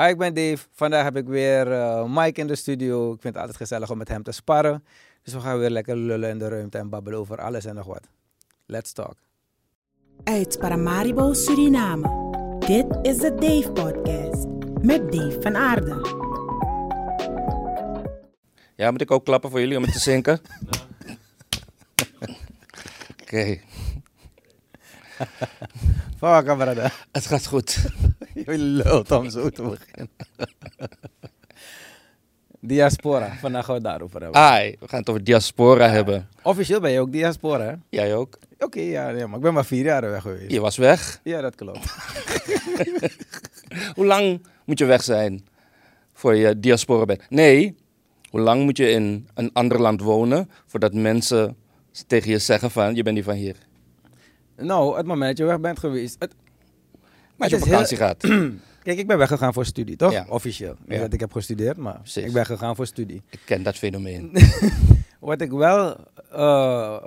Hi, ik ben Dave. Vandaag heb ik weer uh, Mike in de studio. Ik vind het altijd gezellig om met hem te sparren. Dus we gaan weer lekker lullen in de ruimte en babbelen over alles en nog wat. Let's talk. Uit Paramaribo, Suriname. Dit is de Dave Podcast met Dave van Aarde. Ja, moet ik ook klappen voor jullie om het te zinken? Oké. Fuck, brother. Het gaat goed. Je lult om zo te beginnen. Diaspora, vandaag gaan we het daarover hebben. Ai, we gaan het over diaspora hebben. Officieel ben je ook diaspora, hè? Jij ook? Oké, ja, maar ik ben maar vier jaar weg geweest. Je was weg? Ja, dat klopt. Hoe lang moet je weg zijn voor je diaspora bent? Nee, hoe lang moet je in een ander land wonen voordat mensen tegen je zeggen van je bent niet van hier? Nou, het moment dat je weg bent geweest. Het, als je op vakantie gaat. Kijk, ik ben weggegaan voor studie, toch? Ja. Officieel. Niet Ja. dat ik heb gestudeerd, maar Precies. ik ben gegaan voor studie. Ik ken dat fenomeen. Wat ik wel eh,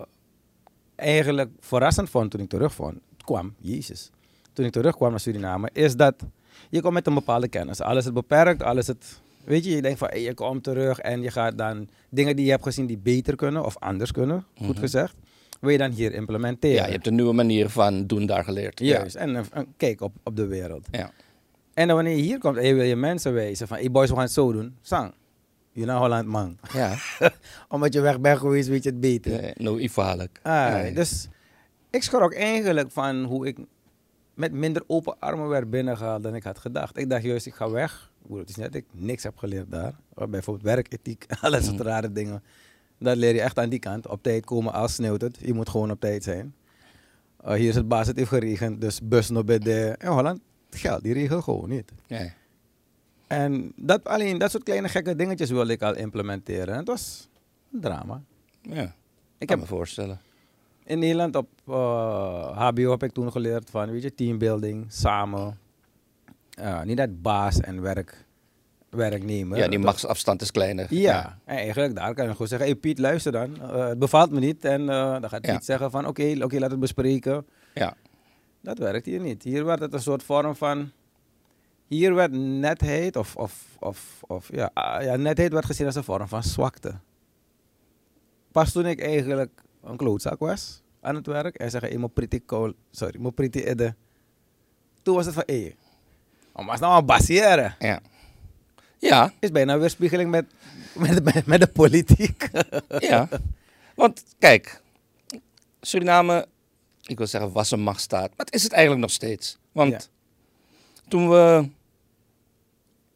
eigenlijk verrassend vond toen ik terugkwam, kwam, jezus, toen ik terugkwam naar Suriname, is dat je komt met een bepaalde kennis. Alles is beperkt, alles het, weet je, je denkt van, hey, je komt terug en je gaat dan dingen die je hebt gezien die beter kunnen of anders kunnen, goed Mhm. gezegd, wil je dan hier implementeren. Ja, je hebt een nieuwe manier van doen daar geleerd. Juist, en een, een kijk op, op de wereld. Ja. En dan wanneer je hier komt en je wil je mensen wijzen van, hey boys, we gaan het zo doen, sang. Je naar Holland, man. Ja, Omdat je weg bent geweest, weet je het beter. nee, no ivaarlijk. Ah, Nee. Dus ik schrok eigenlijk van hoe ik met minder open armen werd binnengehaald dan ik had gedacht. Ik dacht juist, ik ga weg. Broer, Het is net dat ik niks heb geleerd daar. Bijvoorbeeld werkethiek, alle soort Mhm. rare dingen. Dat leer je echt aan die kant. Op tijd komen als sneeuwt het. Je moet gewoon op tijd zijn. Uh, hier is het baas, het heeft geregend, dus bus nog bij de... In Holland, geld, die regelt gewoon niet. Nee. En dat, alleen dat soort kleine gekke dingetjes wilde ik al implementeren. En het was een drama. Ja, Ik heb kan me voorstellen. In Nederland op eh, HBO heb ik toen geleerd van, weet je, teambuilding, samen. Ja, niet dat baas en werk, werknemer. Ja, die machtsafstand is kleiner. Ja, en eigenlijk daar kan je gewoon zeggen, hey Piet, luister dan. Eh, het bevalt me niet. En eh, dan gaat Ja. Piet zeggen van, oké, oké, laat het bespreken. Ja. Dat werkt hier niet. Hier werd het een soort vorm van... Hier werd netheid, of, of, of, of ja, ah, ja, netheid werd gezien als een vorm van zwakte. Pas toen ik eigenlijk een klootzak was aan het werk en zeggen, hey, mijn pretty cool, sorry, mijn pretty idde. Toen was het van, hé, hey, maar is nou een baseren. Ja. Ja, Is bijna weer spiegeling met, met, met, met de politiek. ja. Want kijk, Suriname, ik wil zeggen was een machtsstaat, maar het is het eigenlijk nog steeds. Want Ja. toen we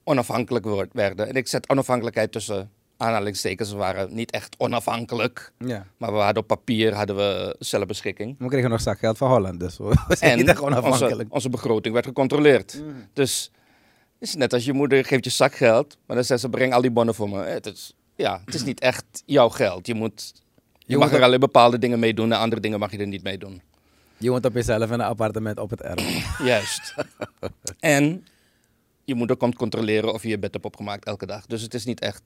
onafhankelijk werden, en ik zet onafhankelijkheid tussen aanhalingstekens, we waren niet echt onafhankelijk, ja. maar we hadden op papier hadden we zelfbeschikking. We kregen nog zakgeld van Holland, dus we zijn En niet echt onafhankelijk. onze begroting werd gecontroleerd. Mm. Dus is net als je moeder geeft je zakgeld, maar dan zegt ze breng al die bonnen voor me. Het is, ja, het is niet echt jouw geld. Je, moet, je, Je mag er alleen bepaalde dingen mee doen en andere dingen mag je er niet mee doen. Je woont op jezelf in een appartement op het erf. Juist. en je moeder komt controleren of je je bed hebt opgemaakt elke dag. Dus het is niet echt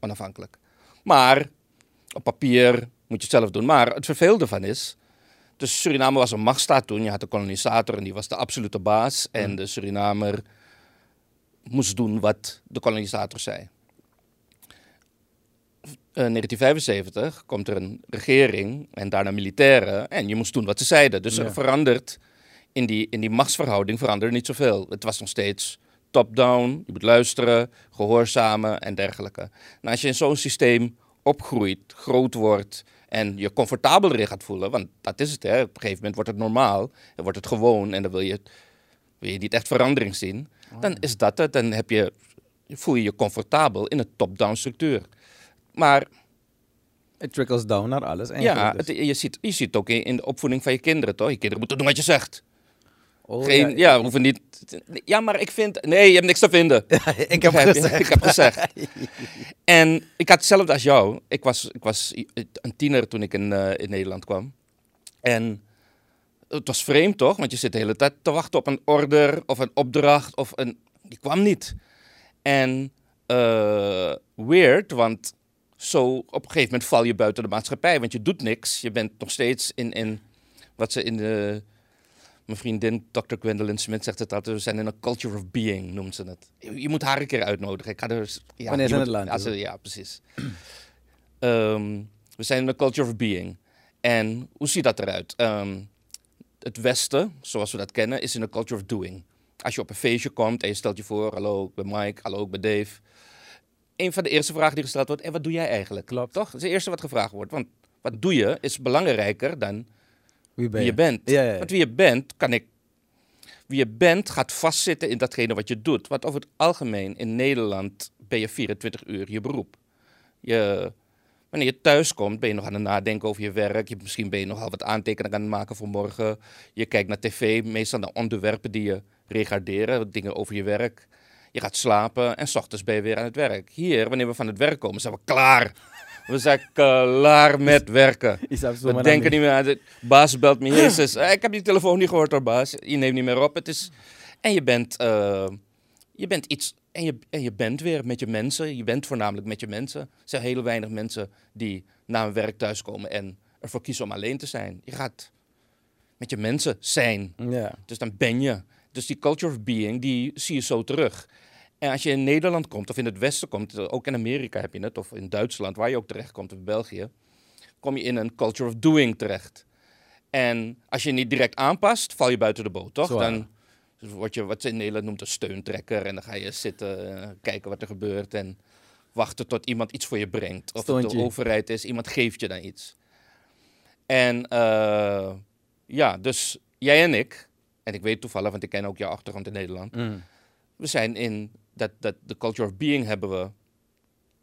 onafhankelijk. Maar op papier moet je het zelf doen. Maar het vervelende van is, dus Suriname was een machtsstaat toen. Je had de kolonisator en die was de absolute baas. En de Surinamer moest doen wat de kolonisator zei. Eh, 1975 komt er een regering en daarna militairen en je moest doen wat ze zeiden. Dus Ja. er verandert in die, in die machtsverhouding veranderde niet zoveel. Het was nog steeds top-down, je moet luisteren, gehoorzamen en dergelijke. Nou, als je in zo'n systeem opgroeit, groot wordt en je comfortabel erin gaat voelen, want dat is het, hè. op een gegeven moment wordt het normaal, dan wordt het gewoon en dan wil je, wil je niet echt verandering zien, dan is dat het. Dan heb je, voel je je comfortabel in een top-down structuur. Maar Het trickles down naar alles. ja, het, dus. je, ziet, je ziet het ook in, in de opvoeding van je kinderen, toch? Je kinderen moeten doen wat je zegt. Oh, Geen, ja, ja, we hoeven niet. Ja, maar ik vind. Nee, je hebt niks te vinden. ik heb je? gezegd. Ik heb gezegd. En ik had hetzelfde als jou. Ik was, ik was een tiener toen ik in, eh, in Nederland kwam. En het was vreemd toch? Want je zit de hele tijd te wachten op een order of een opdracht of een. Die kwam niet. En eh, weird, want zo op een gegeven moment val je buiten de maatschappij. Want je doet niks. Je bent nog steeds in, in wat ze in de Mijn vriendin, Dr. Gwendolyn Smith, zegt het altijd. We zijn in een culture of being, noemt ze het. Je, je moet haar een keer uitnodigen. Ik ga er, ja, Wanneer het land Ja, precies. Ehm, we zijn in een culture of being. En hoe ziet dat eruit? Ehm, het Westen, zoals we dat kennen, is in een culture of doing. Als je op een feestje komt en je stelt je voor, hallo, ik ben Mike, hallo, ik ben Dave. Een van de eerste vragen die gesteld wordt, en wat doe jij eigenlijk? Klopt. Toch? Dat is het eerste wat gevraagd wordt. Want wat doe je is belangrijker dan Wie ben wie je bent. Ja, ja, ja. Want wie je bent, kan ik. Wie je bent, gaat vastzitten in datgene wat je doet. Want over het algemeen in Nederland ben je 24 uur je beroep. Je, wanneer je thuis komt, ben je nog aan het nadenken over je werk. Je, misschien ben je nogal wat aantekeningen aan het maken voor morgen. Je kijkt naar tv, meestal naar onderwerpen die je regarderen, dingen over je werk. Je gaat slapen en s ochtends ben je weer aan het werk. Hier, wanneer we van het werk komen, zijn we klaar. We zijn klaar met werken. We denken niet meer aan de baas belt me. Jezus, eh, ik heb die telefoon niet gehoord hoor, baas. Je neemt niet meer op. Het is, en je bent, eh, je bent iets. En je, en je bent weer met je mensen. Je bent voornamelijk met je mensen. Er zijn heel weinig mensen die na hun werk thuiskomen en ervoor kiezen om alleen te zijn. Je gaat met je mensen zijn. Ja. Dus dan ben je. Dus die culture of being, die zie je zo terug. En als je in Nederland komt, of in het Westen komt, ook in Amerika heb je het, of in Duitsland, waar je ook terecht komt, of België, kom je in een culture of doing terecht. En als je niet direct aanpast, val je buiten de boot, toch? Dan word je wat ze in Nederland noemt een steuntrekker. En dan ga je zitten, eh, kijken wat er gebeurt en wachten tot iemand iets voor je brengt. Of het de overheid is, iemand geeft je dan iets. En eh, ja, dus jij en ik, en ik weet toevallig, want ik ken ook jouw achtergrond in Nederland. Mm. We zijn in dat, dat de culture of being hebben we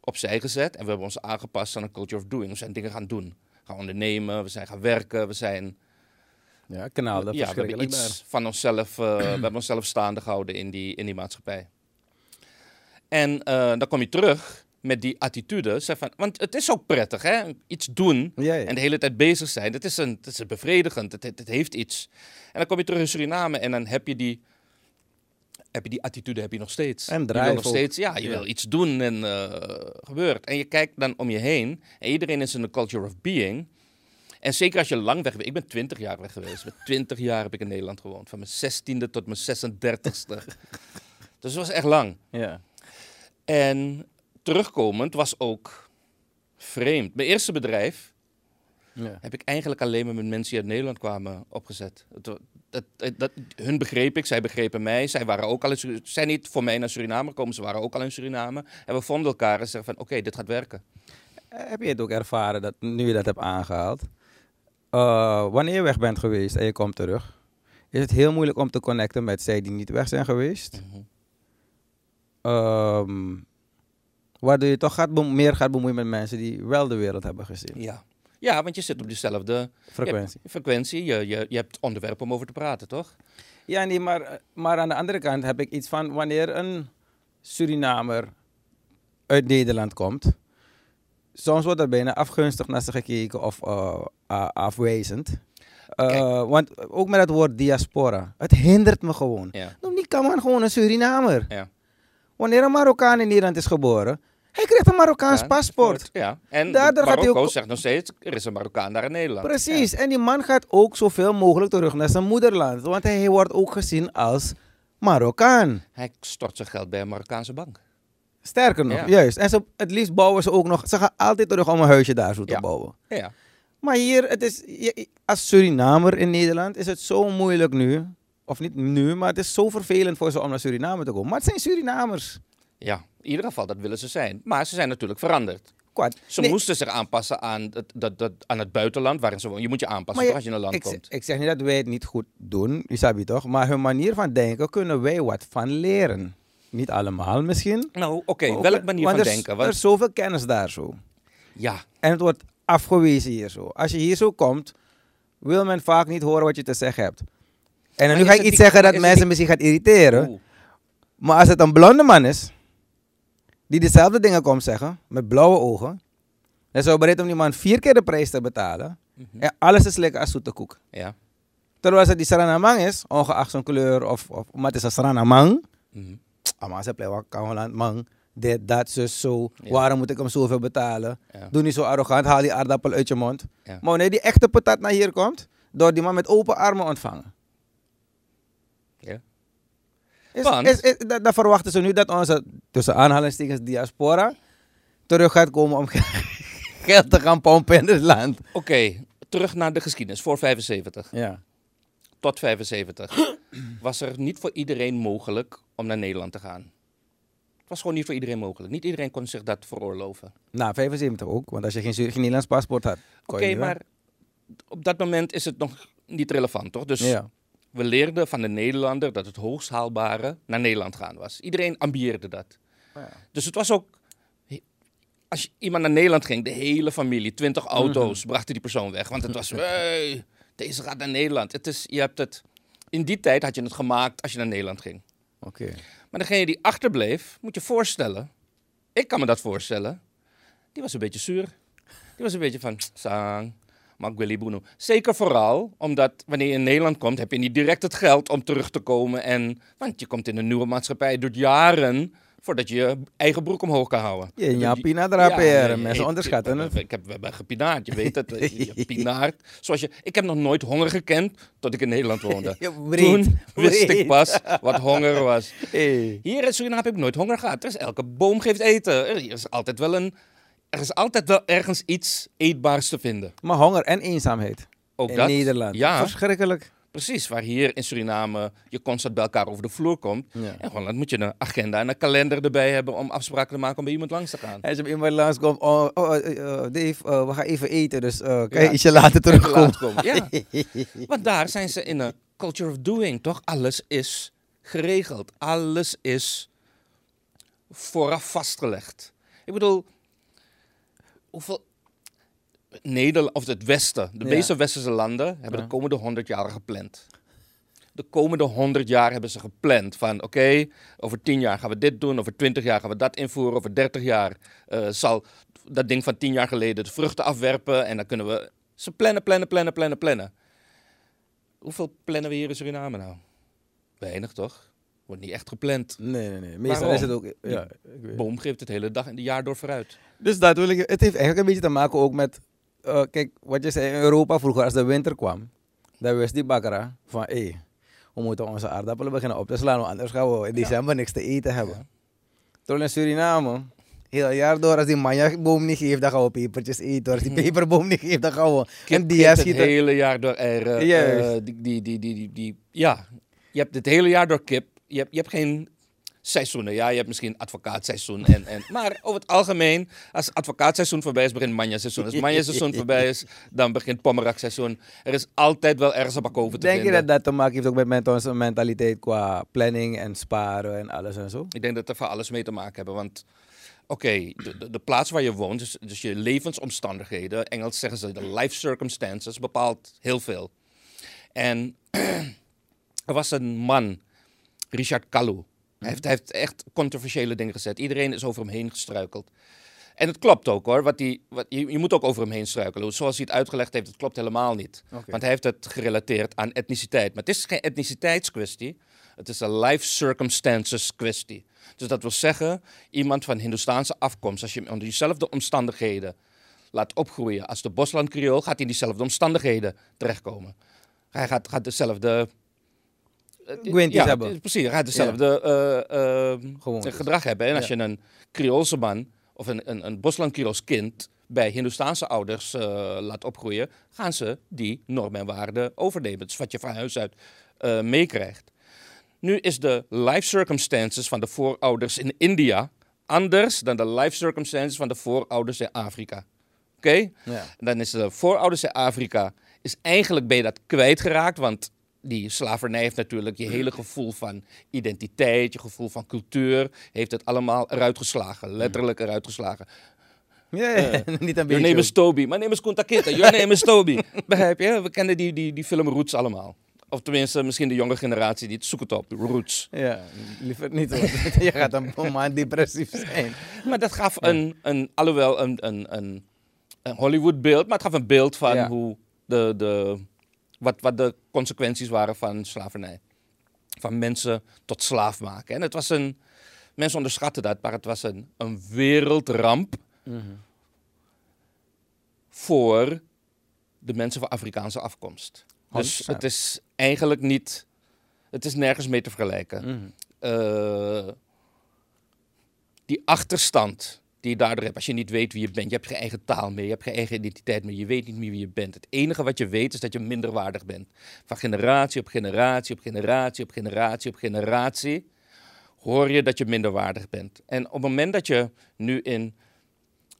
opzij gezet. En we hebben ons aangepast aan een culture of doing. We zijn dingen gaan doen. Gaan ondernemen, we zijn gaan werken, we zijn... Ja, kanaal, dat ja, we hebben iets van onszelf, eh, we hebben onszelf staande gehouden in die, in die maatschappij. En eh, dan kom je terug met die attitude. Zeg van, want het is ook prettig, hè? Iets doen daar. Ja, ja. en de hele tijd bezig zijn. Dat is, een, dat is een bevredigend, het, het, heeft iets. En dan kom je terug in Suriname en dan heb je die, heb je die attitude heb je nog steeds. En je wil nog steeds, ja, je Ja. wil iets doen en eh, gebeurt. En je kijkt dan om je heen en iedereen is in de culture of being. En zeker als je lang weg bent. Ik ben 20 jaar weg geweest. Met 20 jaar heb ik in Nederland gewoond. Van mijn 16e tot mijn 36e. dus het was echt lang. ja. En terugkomend was ook vreemd. Mijn eerste bedrijf ja. heb ik eigenlijk alleen maar met mensen die uit Nederland kwamen opgezet. Dat, dat, dat- hun begreep ik, zij begrepen mij. Zij waren ook al in zijn niet voor mij naar Suriname gekomen, ze waren ook al in Suriname. En we vonden elkaar en zeggen van, oké, dit gaat werken. Eh, Heb je het ook ervaren, dat, nu je dat hebt aangehaald? Eh, wanneer je weg bent geweest en je komt terug, is het heel moeilijk om te connecten met zij die niet weg zijn geweest. Mhm. Ehm, waardoor je toch gaat meer gaat bemoeien met mensen die wel de wereld hebben gezien. Ja. ja, want je zit op dezelfde Frequentie. je- frequentie. Je, je, je hebt onderwerpen om over te praten, toch? Ja, nee, maar, maar aan de andere kant heb ik iets van wanneer een Surinamer uit Nederland komt. Soms wordt er bijna afgunstig naar ze gekeken of afwijzend. Kijk. want ook met het woord diaspora. Het hindert me gewoon. Ja. Noem die man gewoon een Surinamer. Ja. Wanneer een Marokkaan in Nederland is geboren, hij krijgt een Marokkaans Ja, paspoort. Ja, en Daardoor gaat hij Marokko ook- zegt nog steeds, er is een Marokkaan daar in Nederland. Precies. En die man gaat ook zoveel mogelijk terug naar zijn moederland. Want hij wordt ook gezien als Marokkaan. Hij stort zijn geld bij een Marokkaanse bank. Sterker nog, Ja. juist. En ze, het liefst bouwen ze ook nog. Ze gaan altijd terug om een huisje daar zo te Ja. bouwen. Ja. Maar hier, het is, als Surinamer in Nederland, is het zo moeilijk nu. Of niet nu, maar het is zo vervelend voor ze om naar Suriname te komen. Maar het zijn Surinamers. ja, in ieder geval, dat willen ze zijn. Maar ze zijn natuurlijk veranderd. Kwart. Ze Nee, moesten zich aanpassen aan het, dat, dat, aan het buitenland waarin ze wonen. Je moet je aanpassen je- als je in een land ik, komt. ik zeg niet dat wij het niet goed doen, Isabi toch? Maar hun manier van denken kunnen wij wat van leren. Niet allemaal misschien. Nou, oké, welk manier van er is- denken? Er Want, is zoveel kennis daar zo. ja, En het wordt afgewezen hier zo. Als je hier zo komt, wil men vaak niet horen wat je te zeggen hebt. En nu is ga ik iets die- zeggen dat is mensen die- misschien gaat irriteren. Oeh, Maar als het een blonde man is, die dezelfde dingen komt zeggen, met blauwe ogen, dan zou bereid om die man vier keer de prijs te betalen. mhm. En alles te slikken als zoete koek. ja. Terwijl als het die Saranamang is, ongeacht zijn kleur of, of maar het is een Saranamang. mhm. Ah, maar ze blijven Kamerland, man. Dit, dat, zus, zo. Ja. Waarom moet ik hem zoveel betalen? Ja. Doe niet zo arrogant, haal die aardappel uit je mond. Ja. Maar wanneer die echte patat naar hier komt, door die man met open armen ontvangen. Want- is, is, dan, dan verwachten ze nu dat onze, tussen aanhalingstekens, diaspora terug gaat komen om geld te gaan pompen in het land. Oké, terug naar de geschiedenis. Voor 75 Ja. tot 75 was er niet voor iedereen mogelijk om naar Nederland te gaan. Het was gewoon niet voor iedereen mogelijk. Niet iedereen kon zich dat veroorloven. Nou, 75 ook, want als je geen, Nederlands paspoort had. Oké, maar op dat moment is het nog niet relevant, toch? Dus Ja. we leerden van de Nederlander dat het hoogst haalbare naar Nederland gaan was. Iedereen ambieerde dat. Ja. Dus het was ook, als je iemand naar Nederland ging, de hele familie, 20 auto's, brachten die persoon weg. Want het was, hey, deze gaat naar Nederland. Het is, je hebt het, in die tijd had je het gemaakt als je naar Nederland ging. Maar degene die achterbleef, moet je voorstellen, ik kan me dat voorstellen, die was een beetje zuur. Die was een beetje van, wil die boeno. Zeker vooral omdat wanneer je in Nederland komt, heb je niet direct het geld om terug te komen. En, want je komt in een nieuwe maatschappij, duurt jaren voordat je je eigen broek omhoog kan houden. Het jouw duurt- pina Mensen ik- onderschatten ik- het. Ik heb, we hebben gepinaard, je weet het. Je pinaart. Zoals je, ik heb nog nooit honger gekend tot ik in Nederland woonde. Ja, Toen wist ik pas wat honger was. Hier in Suriname heb ik nooit honger gehad. Er is elke boom geeft eten. Er is altijd wel een. Er is altijd wel ergens iets eetbaars te vinden. Maar honger en eenzaamheid. Ook in dat. Nederland. Ja, Verschrikkelijk. Precies. Waar hier in Suriname je constant bij elkaar over de vloer komt. Ja. In Holland moet je een agenda en een kalender erbij hebben om afspraken te maken om bij iemand langs te gaan. Als je bij iemand langskomt, oh, oh eh, eh, Dave, eh, we gaan even eten, dus eh, kan je Ja. ietsje later terugkomen? Ja. Want daar zijn ze in een culture of doing, toch? Alles is geregeld. Alles is vooraf vastgelegd. Ik bedoel, hoeveel... Nederland, of het Westen, de Ja. meeste Westerse landen hebben de komende 100 jaar gepland. De komende 100 jaar hebben ze gepland van oké, over 10 jaar gaan we dit doen, over 20 jaar gaan we dat invoeren, over 30 jaar eh, zal dat ding van 10 jaar geleden de vruchten afwerpen en dan kunnen we ze plannen, plannen, plannen, plannen, plannen. Hoeveel plannen we hier in Suriname nou? Weinig toch? Wordt niet echt gepland. Nee, nee, nee. Meestal Waarom? is het ook... Ja, ik weet. Boom geeft het hele dag en de jaar door vooruit. Dus dat wil ik... Het heeft eigenlijk een beetje te maken ook met... eh, kijk, wat je zei in Europa vroeger, als de winter kwam, dan wist die bakker van, hé, we moeten onze aardappelen beginnen op te slaan, want anders gaan we in december niks te eten hebben. Ja. Terwijl in Suriname, heel jaar door, als die manjaboom niet geeft, dan gaan we pepertjes eten. Als die peperboom niet geeft, dan gaan we een dia geeft het hele jaar door eieren. Juist. eh, die, die, die, die, die, die- ja, je hebt het hele jaar door kip. Je hebt, je hebt geen seizoenen. Ja, je hebt misschien advocaatseizoen. En, en, maar over het algemeen, als advocaatseizoen voorbij is, begint manja-seizoen. Als manja-seizoen voorbij is, dan begint pommerak-seizoen. Er is altijd wel ergens een bak over te Denk je dat dat te maken heeft ook met met onze mentaliteit qua planning en sparen en alles en zo? Ik denk dat er van alles mee te maken hebben. Want oké, de, de, de plaats waar je woont, dus, dus je levensomstandigheden, Engels zeggen ze de life circumstances, bepaalt heel veel. En er was een man, Richard Kalu. Hij heeft, hij heeft echt controversiële dingen gezet. Iedereen is over hem heen gestruikeld. En het klopt ook hoor. Wat die, wat, je, je moet ook over hem heen struikelen. Zoals hij het uitgelegd heeft, het klopt helemaal niet. Want hij heeft het gerelateerd aan etniciteit. Maar het is geen etniciteitskwestie. Het is een life circumstances kwestie. Dus dat wil zeggen, iemand van Hindoestaanse afkomst, als je hem onder diezelfde omstandigheden laat opgroeien als de Bosland Creool, gaat hij in diezelfde omstandigheden terechtkomen. Hij gaat, gaat dezelfde. Eh, Gwinties ja, hebben. Precies, hij gaat dezelfde eh, eh, gedrag hebben. En als je een Creoolse man of een, een, een Bosland Creools kind bij Hindoestaanse ouders laat opgroeien, gaan ze die normen en waarden overnemen. Dat is wat je van huis uit meekrijgt. Nu is de life circumstances van de voorouders in India anders dan de life circumstances van de voorouders in Afrika. Oké? Ja. Dan is de voorouders in Afrika, is eigenlijk ben je dat kwijtgeraakt, want die slavernij heeft natuurlijk je hele gevoel van identiteit, je gevoel van cultuur, heeft het allemaal eruit geslagen, letterlijk eruit geslagen. Ja, ja, niet een Your name is Toby, my name is Kunta Kinte, your name is Toby. Begrijp je? We kennen die, die, die film Roots allemaal. Of tenminste, misschien de jonge generatie die het zoekt op, Roots. Ja, liever niet hoor. je gaat een maand depressief zijn. Maar dat gaf een, een alhoewel een, een, een, een Hollywood beeld, maar het gaf een beeld van Ja. hoe de, de, wat, wat de consequenties waren van slavernij. Van mensen tot slaaf maken. En het was een, mensen onderschatten dat, maar het was een, een wereldramp voor de mensen van Afrikaanse afkomst. Dus 100%. het is eigenlijk niet, het is nergens mee te vergelijken. Mhm. eh, die achterstand die je daardoor hebt, als je niet weet wie je bent, je hebt geen eigen taal meer, je hebt geen eigen identiteit meer, je weet niet meer wie je bent. Het enige wat je weet is dat je minderwaardig bent. Van generatie op generatie op generatie op generatie op generatie hoor je dat je minderwaardig bent. En op het moment dat je nu in.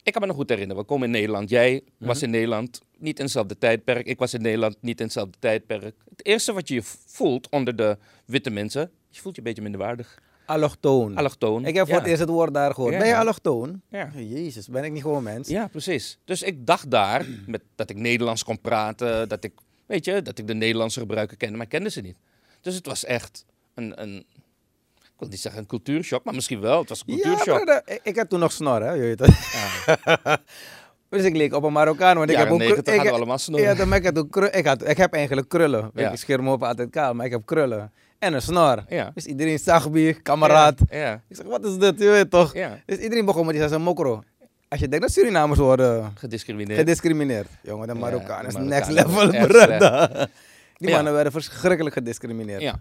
Ik kan me nog goed herinneren, we komen in Nederland. Jij was in Nederland niet in hetzelfde tijdperk. Ik was in Nederland niet in hetzelfde tijdperk. Het eerste wat je voelt onder de witte mensen, je voelt je een beetje minderwaardig. Allochtoon. Allochtoon. Ik heb voor Ja. het eerst het woord daar gehoord. Ja, ben je ja. allochtoon? Ja. Jezus, ben ik niet gewoon mens? Ja, precies. Dus ik dacht daar met, dat ik Nederlands kon praten, dat ik, weet je, dat ik de Nederlandse gebruiken kende, maar ik kende ze niet. Dus het was echt een, een ik wil niet zeggen een cultuurshock, maar misschien wel. Het was een Ja, cultuurshock. dat- ik, ik had toen nog snor, hè? Je weet het. dus ik leek op een Marokkaan, want ik heb ook... 90 ik, allemaal snorren. Ja, ik, had ik, heb eigenlijk krullen. Ja. Ik scheer me op altijd kaal, maar ik heb krullen. En een snor. Ja. Dus iedereen zag me, kameraad. Ja, Ik zeg, wat is dit? Je weet toch? Dus iedereen begon met die zijn mokro. Als je denkt dat Surinamers worden Gediscrimineerd. gediscrimineerd. Jongen, de de is next level, brother. Die mannen werden verschrikkelijk gediscrimineerd. ja.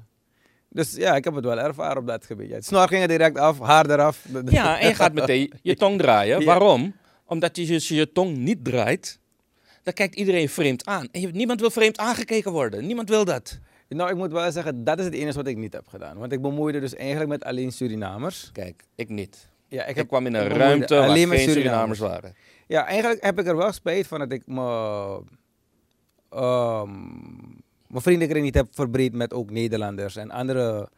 Dus ja, ik heb het wel ervaren op dat gebied. Het snor ging er direct af, haar eraf. ja, en je gaat meteen je tong draaien. Ja. Waarom? Omdat je, als je je tong niet draait, dan kijkt iedereen vreemd aan. En je, niemand wil vreemd aangekeken worden. Niemand wil dat. Nou, ik moet wel zeggen, dat is het enige wat ik niet heb gedaan. Want ik bemoeide dus eigenlijk met alleen Surinamers. Kijk, ik niet. Ja, Ik, kwam in een ruimte waar alleen met geen Surinamers waren. Ja, eigenlijk heb ik er wel spijt van dat ik me, ehm, mijn vriendenkring niet heb verbreed met ook Nederlanders en andere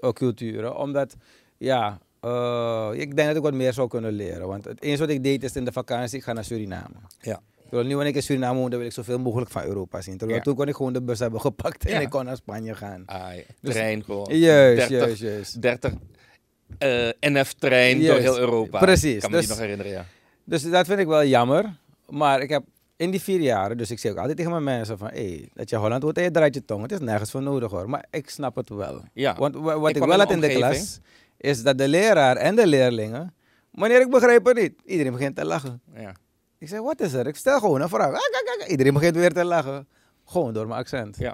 eh, culturen. Omdat, ja, eh, ik denk dat ik wat meer zou kunnen leren. Want het enige wat ik deed is in de vakantie, ik ga naar Suriname. Ja. Terwijl nu wanneer ik in Suriname woonde, wil ik zoveel mogelijk van Europa zien. Terwijl Ja. toen kon ik gewoon de bus hebben gepakt en ik kon naar Spanje gaan. Ah, ja. Dus- trein gewoon. Juist, 30, juist, juist. 30 eh, NF-trein door heel Europa. Precies, Ik kan me dus- die nog herinneren, ja. Dus dat vind ik wel jammer. Maar ik heb in die vier jaren, dus ik zeg ook altijd tegen mijn mensen van, hey, dat je Holland wordt en je draait je tong. Het is nergens voor nodig hoor. Maar ik snap het wel. Ja. Want wa- wat Ik ik, wel had in de klas, is dat de leraar en de leerlingen, wanneer ik begrijp het niet, iedereen begint te lachen. ja. Ik zeg, wat is er? Ik stel gewoon een vraag. Ah. Iedereen begint weer te lachen. Gewoon door mijn accent. Ja.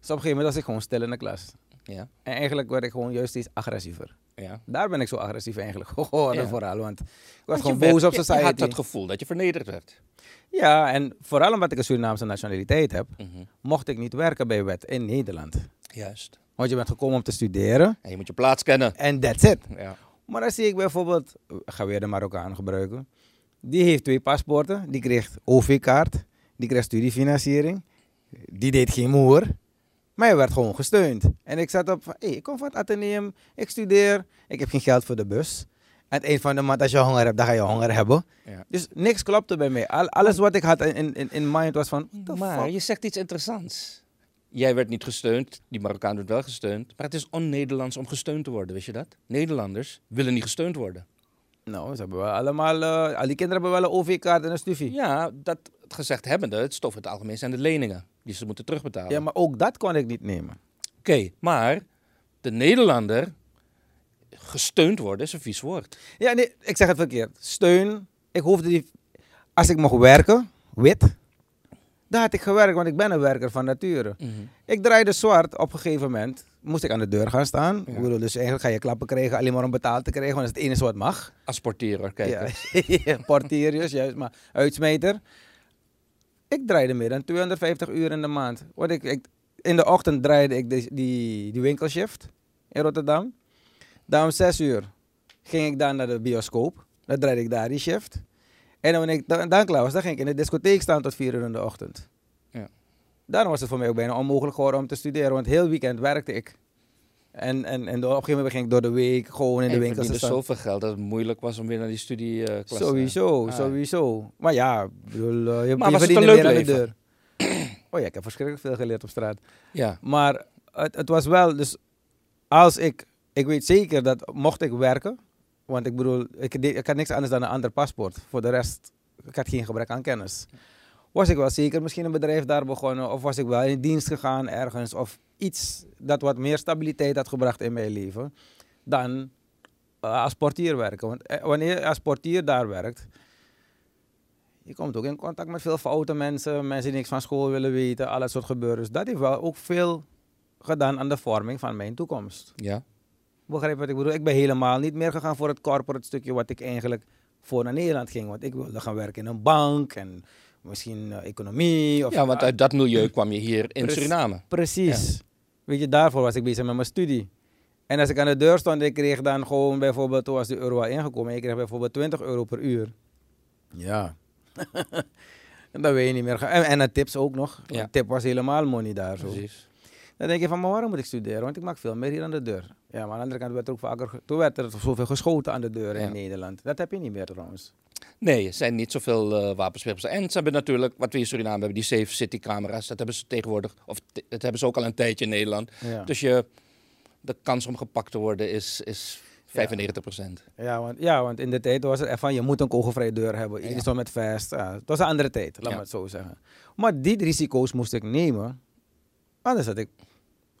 Dus op een gegeven moment was ik gewoon stil in de klas. Ja. En eigenlijk werd ik gewoon juist steeds agressiever. ja. Daar ben ik zo agressief eigenlijk geworden Ja. vooral. Want ik was Want gewoon je werd- boos op society. Je had het gevoel dat je vernederd werd. Ja, en vooral omdat ik een Surinaamse nationaliteit heb, Mhm. mocht ik niet werken bij wet in Nederland. Juist. Want je bent gekomen om te studeren En je moet je plaats kennen. en that's it. Ja. Maar dan zie ik bijvoorbeeld, ik ga weer de Marokkaan gebruiken. Die heeft twee paspoorten, die kreeg OV-kaart, die kreeg studiefinanciering. Die deed geen moer, maar hij werd gewoon gesteund. En ik zat op van, hey, ik kom van het ateneum, ik studeer, ik heb geen geld voor de bus. Aan het eind van de maand, als je honger hebt, dan ga je honger hebben. Ja. Dus niks klopte bij mij. Al- alles wat ik had in, in, in mind was van, Maar fuck? je zegt iets interessants. Jij werd niet gesteund, die Marokkaan werd wel gesteund. Maar het is on-Nederlands om gesteund te worden, wist je dat? Nederlanders willen niet gesteund worden. Nou, ze hebben wel allemaal, eh, al die kinderen hebben wel een OV-kaart en een stufie. Ja, dat gezegd hebbende, het stof in het algemeen zijn de leningen die ze moeten terugbetalen. Ja, maar ook dat kon ik niet nemen. Oké, maar de Nederlander gesteund worden is een vies woord. Ja, nee, ik zeg het verkeerd. Steun. Ik hoefde die... Als ik mocht werken, wit, dan had ik gewerkt, want ik ben een werker van nature. Ik draaide zwart op een gegeven moment. Moest ik aan de deur gaan staan. Ja. Ik bedoel, dus eigenlijk ga je klappen krijgen alleen maar om betaald te krijgen, want dat is het enige wat mag. Als portier, kijk. Ja, eens. portierjes, juist, maar uitsmeter. Ik draaide meer dan 250 uur in de maand. Want ik, ik, in de ochtend draaide ik die, die, die winkelshift in Rotterdam. Dan om 6 uur ging ik dan naar de bioscoop. Dan draaide ik daar die shift. En wanneer ik dan, dan klaar was, dan ging ik in de discotheek staan tot 4 uur in de ochtend. Ja. Daarom was het voor mij ook bijna onmogelijk geworden om te studeren, want heel weekend werkte ik. En, en, en op een gegeven moment ging ik door de week gewoon in de je winkels te staan. zoveel geld dat het moeilijk was om weer naar die studie eh klas te Sowieso, Ah. sowieso. Maar ja, bedoel, eh, je, Maar je verdiende aan de deur. Oh ja, ik heb verschrikkelijk veel geleerd op straat. Ja, Maar het, het was wel, dus als ik, ik weet zeker dat mocht ik werken, want ik bedoel, ik, deed- had niks anders dan een ander paspoort. Voor de rest, ik had geen gebrek aan kennis. Was ik wel zeker misschien een bedrijf daar begonnen, of was ik wel in dienst gegaan ergens, of iets dat wat meer stabiliteit had gebracht in mijn leven, dan eh, als portier werken. Want eh, wanneer je als portier daar werkt, je komt ook in contact met veel foute mensen, mensen die niks van school willen weten, al dat soort gebeuren. Dus dat heeft wel ook veel gedaan aan de vorming van mijn toekomst. ja. Begrijp wat ik bedoel? Ik ben helemaal niet meer gegaan voor het corporate stukje wat ik eigenlijk voor naar Nederland ging. Want ik wilde gaan werken in een bank en misschien eh, economie. Of, Ja, want uit dat milieu kwam je hier in. Suriname. Precies. Weet je, daarvoor was ik bezig met mijn studie. En als ik aan de deur stond, ik kreeg dan gewoon bijvoorbeeld, toen was de euro al ingekomen, ik kreeg bijvoorbeeld 20 euro per uur. Ja. en dan weet je niet meer. gaan. En, en de tips ook nog. Ja. De tip was helemaal money daar zo. Precies. Dan denk je van, maar waarom moet ik studeren? Want ik maak veel meer hier aan de deur. Ja, maar aan de andere kant werd er ook vaker, toen werd er zoveel geschoten aan de deur Ja. in Nederland. Dat heb je niet meer trouwens. Nee, er zijn niet zoveel wapenswerpers. En ze hebben natuurlijk, wat we in Suriname hebben, die safe city camera's. Dat hebben ze tegenwoordig, of dat hebben ze ook al een tijdje in Nederland. Ja. Dus je, de kans om gepakt te worden is, is 95 procent. Ja, want, ja, want in de tijd was het echt van, je moet een kogelvrije deur hebben. Iedereen Ja. met vest. Ja, het was een andere tijd, laat me het zo zeggen. Maar die risico's moest ik nemen. Anders had ik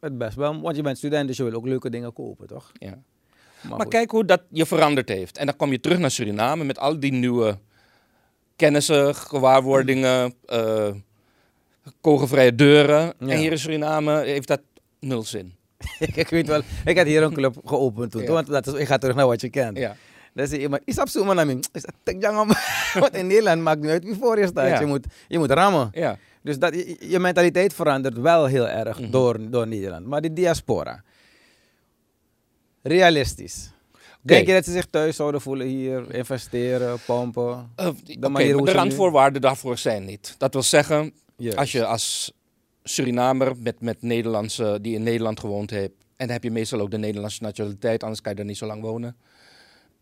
het best wel. Want je bent student, dus je wil ook leuke dingen kopen, toch? Ja. Maar, Maar kijk hoe dat je veranderd heeft. En dan kom je terug naar Suriname met al die nieuwe kennissen, gewaarwordingen, eh kogelvrije deuren. Ja. En hier in Suriname heeft dat nul zin. ik weet wel, ik had hier een club geopend toen. Ja. Want dat is, ik ga terug naar wat je kent. Ja. Dan zeg je iemand, is naar mij. Is dat te om- Want in Nederland maakt niet uit wie voor je staat. Ja. Je, moet, je moet rammen. Ja. Dus dat, je, mentaliteit verandert wel heel erg Mhm. door, door Nederland. Maar die diaspora, realistisch. Denk je dat ze zich thuis zouden voelen hier, investeren, pompen? Eh, De oké, manier hoe de nu- randvoorwaarden daarvoor zijn niet. Dat wil zeggen, als je als Surinamer met, met Nederlandse, die in Nederland gewoond heeft, en dan heb je meestal ook de Nederlandse nationaliteit, anders kan je daar niet zo lang wonen.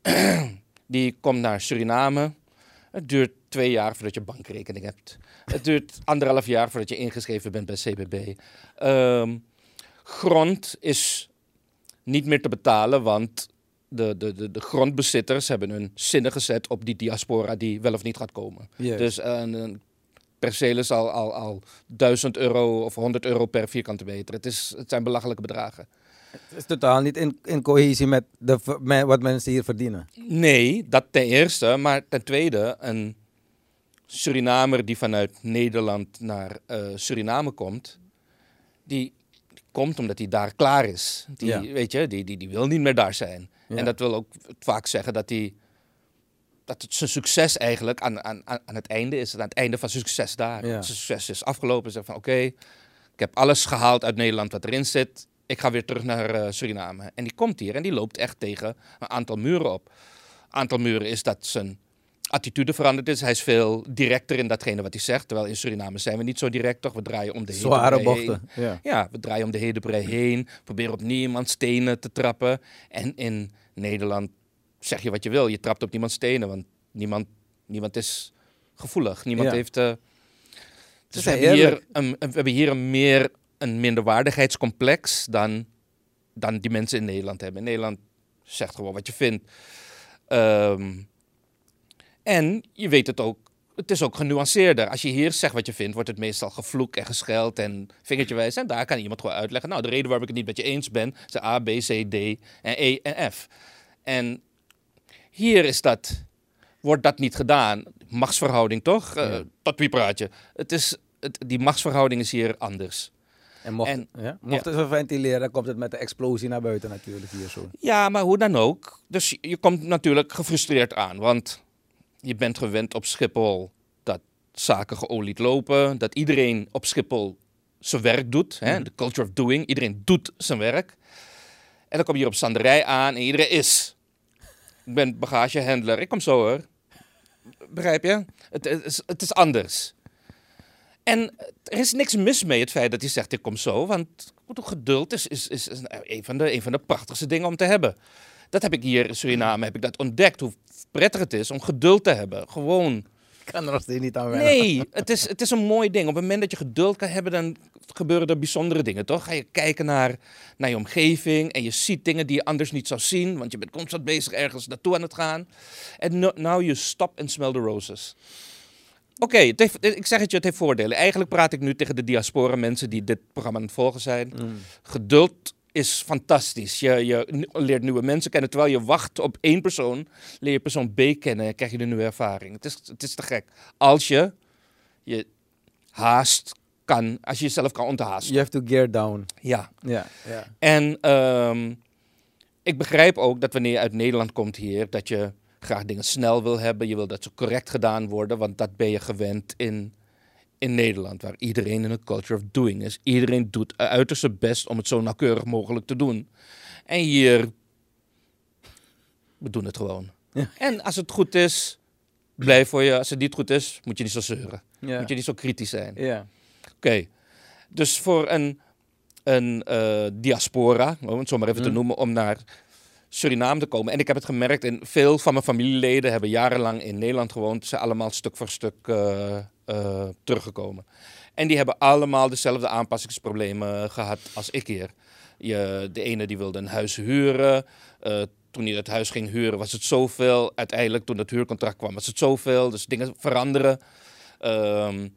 die komt naar Suriname. Het duurt twee jaar voordat je bankrekening hebt. Het duurt anderhalf jaar voordat je ingeschreven bent bij CBB. Ehm, grond is niet meer te betalen, want de, de, de, de grondbezitters hebben hun zinnen gezet op die diaspora die wel of niet gaat komen. Dus een, een perceel is al, al, al 1000 euro of 100 euro per vierkante meter. Het, is, het zijn belachelijke bedragen. Het is totaal niet in, in cohesie met, de, met wat mensen hier verdienen. Nee, dat ten eerste. Maar ten tweede, een Surinamer die vanuit Nederland naar eh, Suriname komt, die, komt omdat hij daar klaar is. Die, Ja. weet je, die, die, die wil niet meer daar zijn. Ja. En dat wil ook vaak zeggen dat hij dat het zijn succes eigenlijk aan, aan, aan het einde is. Aan het einde van succes daar. Ja. Zijn succes is afgelopen. Zeg van oké, ik heb alles gehaald uit Nederland wat erin zit. Ik ga weer terug naar eh, Suriname. En die komt hier en die loopt echt tegen een aantal muren op. Aantal muren is dat zijn attitude veranderd is. Hij is veel directer in datgene wat hij zegt. Terwijl in Suriname zijn we niet zo direct, toch? We draaien om de Zware heen. bochten. Ja. Ja, we draaien om de hedenbrei heen. Proberen op niemand stenen te trappen. En in Nederland zeg je wat je wil. Je trapt op niemand stenen, want niemand, niemand is gevoelig. Niemand Ja. heeft... eh, dus we hebben, hier eerlijk. een, we hebben hier een meer een minderwaardigheidscomplex dan, dan die mensen in Nederland hebben. In Nederland zegt gewoon wat je vindt. Ehm, en je weet het ook, het is ook genuanceerder. Als je hier zegt wat je vindt, wordt het meestal gevloekt en gescheld en vingertje wijs. En daar kan iemand gewoon uitleggen. Nou, de reden waarom ik het niet met je eens ben, zijn A, B, C, D en E en F. En hier is dat, wordt dat niet gedaan. Machtsverhouding toch? Eh, Ja. tot wie praat je? Het is, het, die machtsverhouding is hier anders. En mocht, En- ja, mocht dan komt het met de explosie naar buiten natuurlijk hier zo. Ja, maar hoe dan ook. Dus je- komt natuurlijk gefrustreerd aan. Want je bent gewend op Schiphol dat zaken geolied lopen. Dat iedereen op Schiphol zijn werk doet. Hè? Mhm. De culture of doing. Iedereen doet zijn werk. En dan kom je hier op Sanderij aan en iedereen is. Ik ben bagagehandler. Ik kom zo hoor. Begrijp je? Het, het is, het is anders. En er is niks mis mee het feit dat hij zegt ik kom zo. Want geduld is, is, is, is een, van de, een van de prachtigste dingen om te hebben. Dat heb ik hier in Suriname heb ik dat ontdekt. Hoe prettig het is om geduld te hebben. Gewoon. Ik kan er nog steeds niet aan wennen. Nee, het is, het is een mooi ding. Op het moment dat je geduld kan hebben, dan gebeuren er bijzondere dingen, toch? Ga je kijken naar, naar je omgeving en je ziet dingen die je anders niet zou zien, want je bent constant bezig ergens naartoe aan het gaan. En no- now you stop and smell the roses. Oké, ik zeg het je, het heeft voordelen. Eigenlijk praat ik nu tegen de diaspora mensen die dit programma aan het volgen zijn. Mm. Geduld is fantastisch. Je, je leert nieuwe mensen kennen. Terwijl je wacht op één persoon, leer je persoon B kennen en krijg je de nieuwe ervaring. Het is, het is te gek. Als je je haast kan, als je jezelf kan onthaasten. You have to gear down. Ja. Ja, ja. En ehm, ik begrijp ook dat wanneer je uit Nederland komt hier, dat je graag dingen snel wil hebben. Je wil dat ze correct gedaan worden, want dat ben je gewend in, in Nederland, waar iedereen in een culture of doing is. Iedereen doet uiterst zijn best om het zo nauwkeurig mogelijk te doen. En hier, we doen het gewoon. Ja. En als het goed is, blij voor je. Als het niet goed is, moet je niet zo zeuren. Ja. Moet je niet zo kritisch zijn. ja. Oké, dus voor een, een eh, diaspora, om het zo maar even te Mhm. noemen, om naar Suriname te komen. En ik heb het gemerkt, en veel van mijn familieleden hebben jarenlang in Nederland gewoond. Ze zijn allemaal stuk voor stuk eh, eh, teruggekomen. En die hebben allemaal dezelfde aanpassingsproblemen gehad als ik hier. Je, de ene die wilde een huis huren. eh, toen hij het huis ging huren was het zoveel. Uiteindelijk toen het huurcontract kwam was het zoveel. Dus dingen veranderen. Ehm,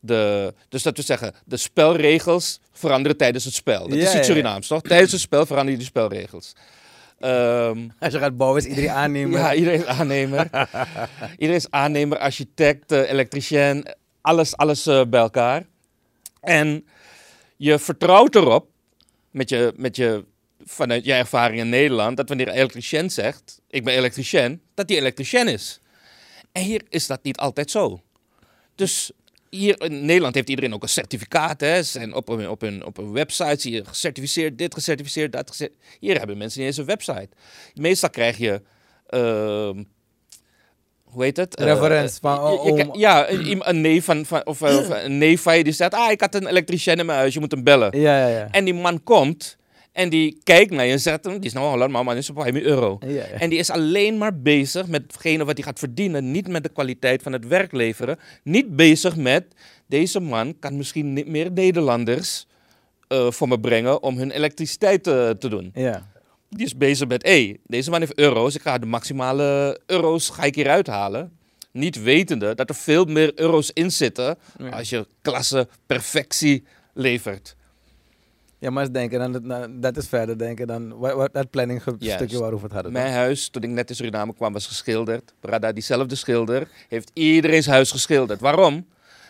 de, dus dat we zeggen, de spelregels veranderen tijdens het spel. Dat Ja, is iets ja. Surinaams, toch? Tijdens het spel veranderen die spelregels. Ehm, Als je gaat bouwen, is iedereen aannemer. ja, iedereen is aannemer. iedereen is aannemer, architect, eh, elektricien, alles, alles eh, bij elkaar. En je vertrouwt erop, met je, met je, vanuit je ervaring in Nederland, dat wanneer een elektricien zegt, ik ben elektricien, dat die elektricien is. En hier is dat niet altijd zo. Dus hier in Nederland heeft iedereen ook een certificaat. Hè? Zijn op een, op, een, op een website zie je gecertificeerd, dit gecertificeerd, dat gecertificeerd. Hier hebben mensen niet eens een website. Meestal krijg je, ehm, hoe heet het? Eh, Reference van, je- je- om- ja, een, een neef van, van, of, of een neef van je die zegt, ah, ik had een elektricien in mijn huis, je moet hem bellen. Ja, ja, ja. En die man komt en die kijkt naar je en zegt, die is nou Holland, maar man is op 5 euro. Ja, ja. En die is alleen maar bezig met hetgene wat hij gaat verdienen. Niet met de kwaliteit van het werk leveren. Niet bezig met, deze man kan misschien niet meer Nederlanders eh, voor me brengen om hun elektriciteit eh, te doen. ja. Die is bezig met, hé, deze man heeft euro's. Ik ga de maximale euro's ga ik hieruit halen. Niet wetende dat er veel meer euro's in zitten als je klasse perfectie levert. Ja, maar eens denken, dan, nou, dat is verder denken dan wat, dat planning stukje waarover het hadden. Mijn huis, toen ik net in Suriname kwam, was geschilderd. Brada, diezelfde schilder, heeft iedereen's huis geschilderd. Waarom?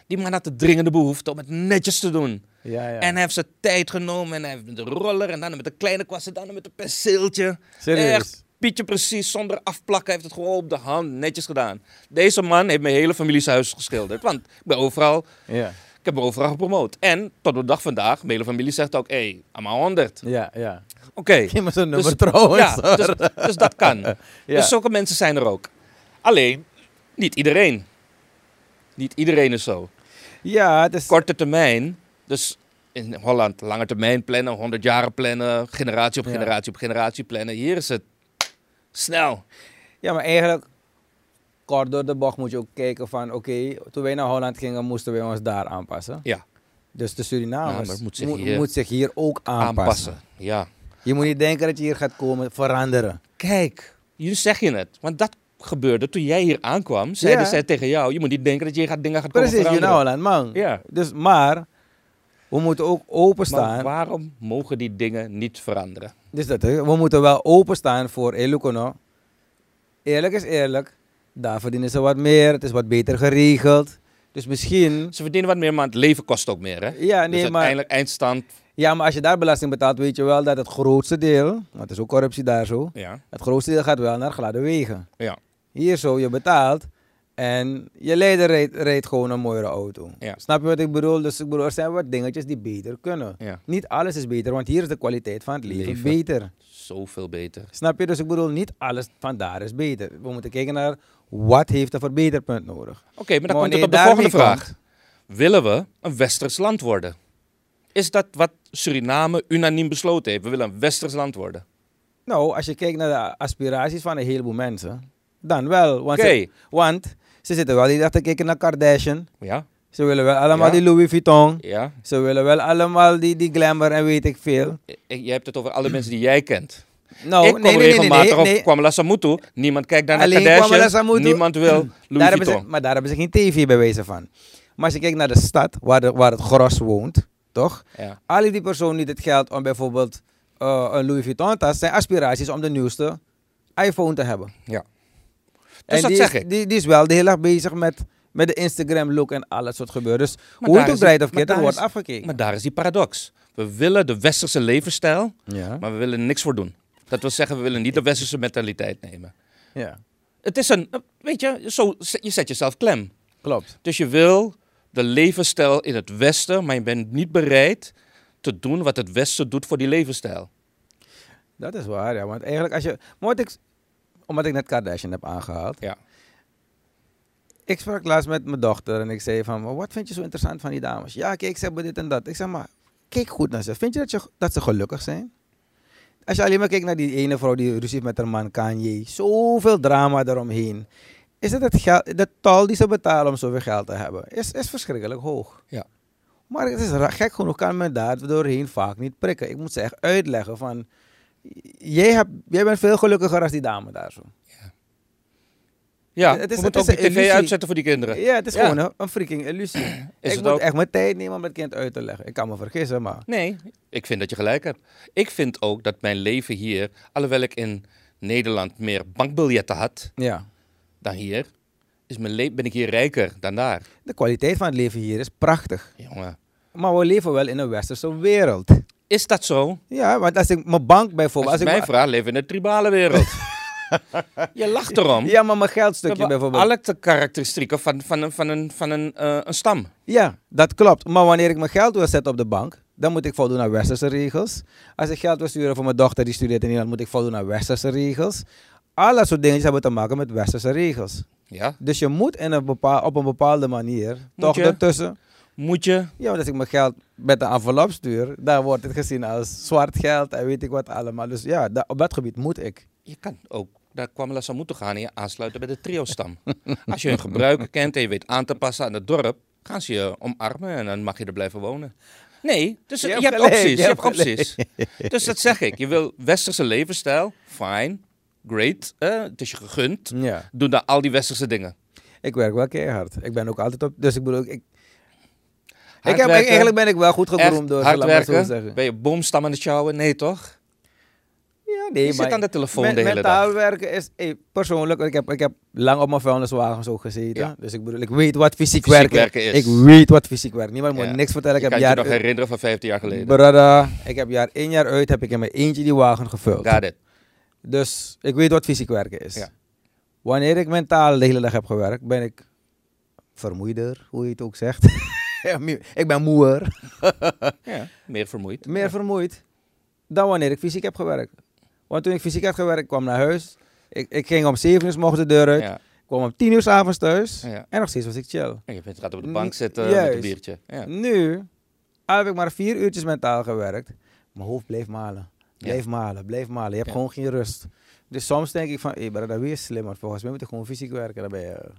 Die man had de dringende behoefte om het netjes te doen. Ja, ja. En hij heeft zijn tijd genomen en hij heeft met de roller en dan met de kleine kwasten, dan met een penseeltje. Serieus? Echt, Pietje precies, zonder afplakken, heeft het gewoon op de hand netjes gedaan. Deze man heeft mijn hele familie's huis geschilderd. Want ik ben overal, Ja, ik heb me overal gepromoot. En tot de dag vandaag, mijn hele familie zegt ook, hé, hey, I'm 100. ja, ja. Oké. Me zo'n nummer Dus- trouwens. Ja, dus, dus dat kan. Ja. Dus zulke mensen zijn er ook. Alleen, niet iedereen. Niet iedereen is zo. ja, is... Korte termijn, dus in Holland lange termijn plannen, 100 jaren plannen, generatie op Ja. generatie op generatie plannen. Hier is het snel. Ja, maar eigenlijk, kort door de bocht moet je ook kijken van, oké, toen wij naar Holland gingen, moesten wij ons daar aanpassen. Ja. Dus de Surinamers Ja, moet zich moet, hier moet zich hier ook aanpassen. Aanpassen. Ja. Je moet niet denken dat je hier gaat komen veranderen. Kijk, jullie zeg je het. Want dat gebeurde toen jij hier aankwam. Zeiden Ja. zij tegen jou, je moet niet denken dat je gaat dingen gaat komen Precies, veranderen. Holland, man. Ja. Dus, maar, we moeten ook openstaan. Maar waarom mogen die dingen niet veranderen? Dus dat, we moeten wel openstaan voor Elukono. Eerlijk is eerlijk, daar verdienen ze wat meer, het is wat beter geregeld. Dus misschien, Ze verdienen wat meer, maar het leven kost ook meer, hè? ja, dus nee, maar, uiteindelijk eindstand, ja, maar als je daar belasting betaalt, weet je wel dat het grootste deel, want het is ook corruptie daar zo, ja. het grootste deel gaat wel naar gladde wegen. Ja. Hier zo, je betaalt en je leider rijdt, rijdt gewoon een mooiere auto. Ja. Snap je wat ik bedoel? Dus ik bedoel, er zijn wat dingetjes die beter kunnen. ja. Niet alles is beter, want hier is de kwaliteit van het leven, Leven. beter. Zoveel beter. Snap je? Dus ik bedoel, niet alles van daar is beter. We moeten kijken naar wat heeft een verbeterpunt nodig. Oké, maar dan komt wanneer het op de volgende vraag. komt- Willen we een westers land worden? Is dat wat Suriname unaniem besloten heeft? We willen een westers land worden. Nou, als je kijkt naar de aspiraties van een heleboel mensen, dan wel. Want, ze, want ze zitten wel die te kijken naar Kardashian. Ja, Ze willen wel allemaal Ja. die Louis Vuitton. ja. Ze willen wel allemaal die, die glamour en weet ik veel. Je hebt het over alle mensen die jij kent. Nou, ik kom nee, nee, nee, nee, regelmatig nee, nee. op Kwamala Samutu. Niemand kijkt naar Alleen Kardashian. Niemand wil Louis Daar ze, Vuitton. maar daar hebben ze geen tv bij wijze van. Maar als je kijkt naar de stad waar, de, waar het gros woont, toch? Ja. Al die personen die het geld om bijvoorbeeld eh, een Louis Vuitton tas, zijn aspiraties om de nieuwste iPhone te hebben. ja. En Dus dat die zeg is, ik. Die, die is wel de hele dag bezig met, met de Instagram look en al dat soort gebeuren. Dus Maar hoe je het ook draait of keert, er wordt afgekeken. Maar daar is die paradox. We willen de westerse levensstijl, ja. maar we willen niks voor doen. Dat wil zeggen, we willen niet de westerse mentaliteit nemen. Ja, Het is een, weet je, zo, je zet jezelf klem. klopt. Dus je wil de levensstijl in het Westen, maar je bent niet bereid te doen wat het Westen doet voor die levensstijl. Dat is waar, ja. Want eigenlijk als je... Maar wat ik, omdat ik net Kardashian heb aangehaald. Ja. Ik sprak laatst met mijn dochter en ik zei van... "Maar Wat vind je zo interessant van die dames? Ja, kijk, ze hebben dit en dat. Ik zeg maar, kijk goed naar ze. Vind je dat, je dat ze gelukkig zijn? Als je alleen maar kijkt naar die ene vrouw die ruzie heeft met haar man Kanye. Zoveel drama eromheen. Is het het geld, de tol die ze betalen om zoveel geld te hebben, is, is verschrikkelijk hoog. Ja. Maar het is gek genoeg kan men daar doorheen vaak niet prikken. Ik moet ze echt uitleggen van... Jij, hebt, jij bent veel gelukkiger als die dame daar zo. Ja, Het is- we het moeten is ook een die tv illusie. uitzetten voor die kinderen. Ja, het is Ja. gewoon een, een freaking illusie. Is ik het moet ook? echt mijn tijd nemen om het kind uit te leggen. Ik kan me vergissen, maar... Nee, ik vind dat je gelijk hebt. Ik vind ook dat mijn leven hier, alhoewel ik in Nederland meer bankbiljetten had Ja. dan hier, is mijn le- ben ik hier rijker dan daar. De kwaliteit van het leven hier is prachtig. Jongen, Maar we leven wel in een westerse wereld. Is dat zo? Ja, want als ik mijn bank bijvoorbeeld... Als je Als mij ik vraagt, leven in een tribale wereld. je lacht erom. ja, maar mijn geldstukje bijvoorbeeld. alle te karakteristieken van, van, een, van, een, van een, eh, een stam. Ja, dat klopt. Maar wanneer ik mijn geld wil zetten op de bank, dan moet ik voldoen aan westerse regels. Als ik geld wil sturen voor mijn dochter die studeert in Nederland, moet ik voldoen aan westerse regels. Al dat soort dingen hebben te maken met westerse regels. Ja? Dus je moet in een bepaal, op een bepaalde manier toch je? ertussen. Moet je? Ja, want als ik mijn geld met een envelop stuur, dan wordt het gezien als zwart geld en weet ik wat allemaal. Dus ja, da- op dat gebied moet ik. Je kan ook naar Kwamela moeten gaan en je aansluiten bij de trio-stam. Als je hun gebruiken kent en je weet aan te passen aan het dorp, gaan ze je omarmen en dan mag je er blijven wonen. Nee, dus Je je, hebt opties. je Je, hebt opties. Dus dat zeg ik. Je wil westerse levensstijl, fine, great, eh, het is je gegund. Ja. Doe dan al die westerse dingen. Ik werk wel keihard. Ik ben ook altijd op. Dus ik bedoel, ik, ik heb, werken, eigenlijk ben ik wel goed echt gegroemd door, hard maar werken. zeggen. Ben je boomstam aan het sjouwen? Nee, toch? Ja, nee, Je zit aan de telefoon men- de hele mentaal dag. werken is hey, persoonlijk. Ik heb, ik heb lang op mijn vuilniswagens ook gezeten. Ja. Dus ik bedoel, ik weet wat fysiek, Fysiek werken, werken is. Ik weet wat fysiek werken. Niemand moet niks vertellen. Ik, Ik heb kan je nog herinneren van 15 jaar geleden. brada, ik heb jaar één jaar uit heb ik in mijn eentje die wagen gevuld. Got it. Dus ik weet wat fysiek werken is. Ja. Wanneer ik mentaal de hele dag heb gewerkt, ben ik vermoeider, hoe je het ook zegt. Ja, moe- ik ben moeer, Ja, meer vermoeid. meer Ja. vermoeid dan wanneer ik fysiek heb gewerkt. Want toen ik fysiek had gewerkt, ik kwam naar huis. Ik, ik ging om 7 uur morgens de deur uit. Ja. Kwam om 10 uur 's avonds thuis. Ja. En nog steeds was ik chill. En je bent gaat op de bank zitten met een biertje. Ja. Nu al heb ik maar vier uurtjes mentaal gewerkt. Mijn hoofd bleef malen. Bleef malen, bleef malen. Je hebt gewoon geen rust. Dus soms denk ik van, hé, hey, dat weer slimmer. Volgens mij moet ik gewoon fysiek werken. Dan ben je,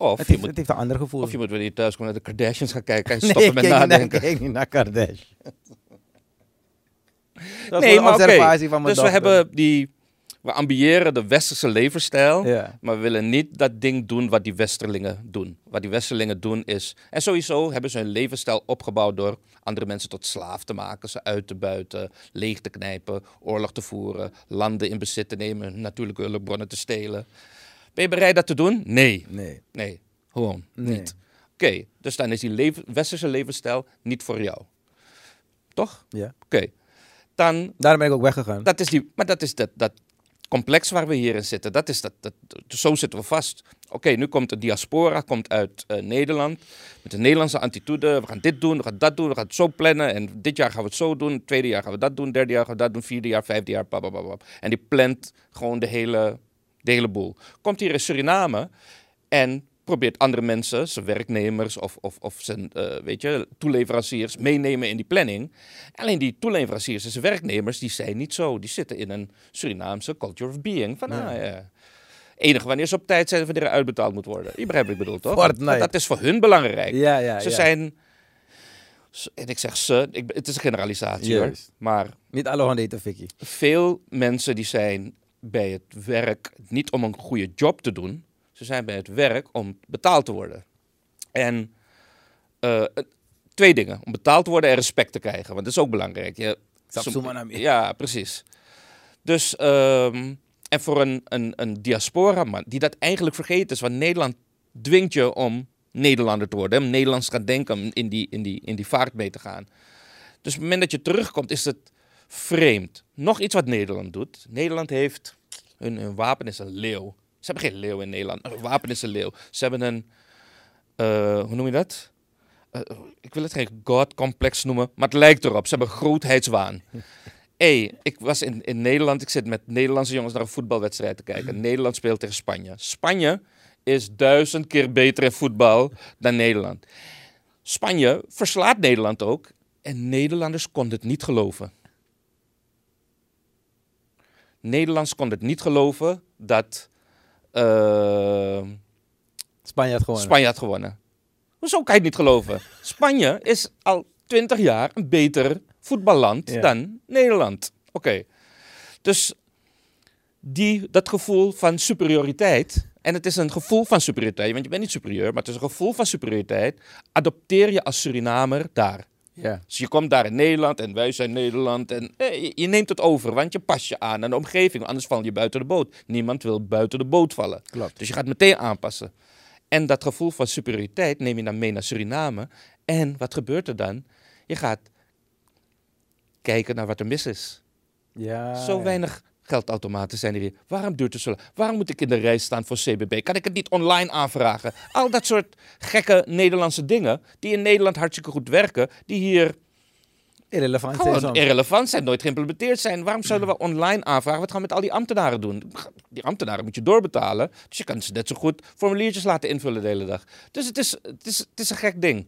Of, het, heeft, moet, het heeft een ander gevoel. of je moet je thuis komt naar de Kardashians gaan kijken en nee, stoppen met niet naar- nadenken. Ik kijk niet naar Kardashian. Dat Nee, maar observatie van mijn Dus we hebben die... We ambiëren de westerse levensstijl, Ja. maar we willen niet dat ding doen wat die westerlingen doen. Wat die westerlingen doen is... En sowieso hebben ze hun levensstijl opgebouwd door andere mensen tot slaaf te maken, ze uit te buiten, leeg te knijpen, oorlog te voeren, landen in bezit te nemen, natuurlijke hulpbronnen te stelen. Ben je bereid dat te doen? Nee. Nee. Nee, gewoon Nee. niet. Oké, dus dan is die leven, westerse levensstijl niet voor jou. Toch? Ja. Oké. Dan, Daarom ben ik ook weggegaan. dat is die, maar dat is dat, dat complex waar we hier in zitten. Dat is dat, dat, zo zitten we vast. Oké, nu komt de diaspora komt uit eh, Nederland. Met de Nederlandse attitude. We gaan dit doen, we gaan dat doen, we gaan het zo plannen. En dit jaar gaan we het zo doen. Het tweede jaar gaan we dat doen. Derde jaar gaan we dat doen. Vierde jaar, vijfde jaar, babababa. En die plant gewoon de hele, de hele boel. Komt hier in Suriname en probeert andere mensen, zijn werknemers of, of, of zijn eh, weet je, toeleveranciers meenemen in die planning. Alleen die toeleveranciers en zijn werknemers, die zijn niet zo. Die zitten in een Surinaamse culture of being. Van, Ja. ah, ja. Enige wanneer ze op tijd zijn, wanneer er uitbetaald moet worden. Je begrijpt wat ik bedoel, toch? Fortnite. Dat is voor hun belangrijk. Ja, ja, ze ja. zijn... En ik zeg ze, ik, het is een generalisatie hoor. Maar Niet alle honden eten fikkie. veel mensen die zijn bij het werk niet om een goede job te doen. Ze zijn bij het werk om betaald te worden. En eh, twee dingen. Om betaald te worden en respect te krijgen. Want dat is ook belangrijk. Je, som- ja, precies. Dus, ehm, en voor een, een, een diaspora man, die dat eigenlijk vergeten is. Want Nederland dwingt je om Nederlander te worden. hè, Om Nederlands te gaan denken, om in die, in, die, in die vaart mee te gaan. Dus op het moment dat je terugkomt, is het Vreemd. Nog iets wat Nederland doet. Nederland heeft, hun, hun wapen is een leeuw. Ze hebben geen leeuw in Nederland. Een wapen is een leeuw. Ze hebben een, eh, hoe noem je dat? Eh, ik wil het geen God-complex noemen, maar het lijkt erop. Ze hebben grootheidswaan. Hey, ik was in, in Nederland, ik zit met Nederlandse jongens naar een voetbalwedstrijd te kijken. Nederland speelt tegen Spanje. Spanje is duizend keer beter in voetbal dan Nederland. Spanje verslaat Nederland ook en Nederlanders konden het niet geloven. Nederlanders konden het niet geloven dat eh, Spanje had gewonnen. Spanje had gewonnen. Hoezo kan je het niet geloven? Spanje is al twintig jaar een beter voetballand Ja. dan Nederland. Oké. Dus die, dat gevoel van superioriteit, en het is een gevoel van superioriteit, want je bent niet superieur, maar het is een gevoel van superioriteit, adopteer je als Surinamer daar. Ja. Dus je komt daar in Nederland en wij zijn Nederland en eh, je, neemt het over, want je past je aan aan de omgeving, anders val je buiten de boot. Niemand wil buiten de boot vallen. Klopt. Dus je gaat meteen aanpassen. En dat gevoel van superioriteit neem je dan mee naar Suriname. En wat gebeurt er dan? Je gaat kijken naar wat er mis is. Ja, Zo weinig geldautomaten zijn er hier. Waarom duurt het zo lang? Waarom moet ik in de rij staan voor CBB? Kan ik het niet online aanvragen? Al dat soort gekke Nederlandse dingen die in Nederland hartstikke goed werken, die hier Irrelevant zijn gewoon irrelevant zijn, nooit geïmplementeerd zijn. Waarom zullen we online aanvragen? Wat gaan we met al die ambtenaren doen? Die ambtenaren moet je doorbetalen. Dus je kan ze net zo goed formuliertjes laten invullen de hele dag. Dus het is, het is, het is een gek ding.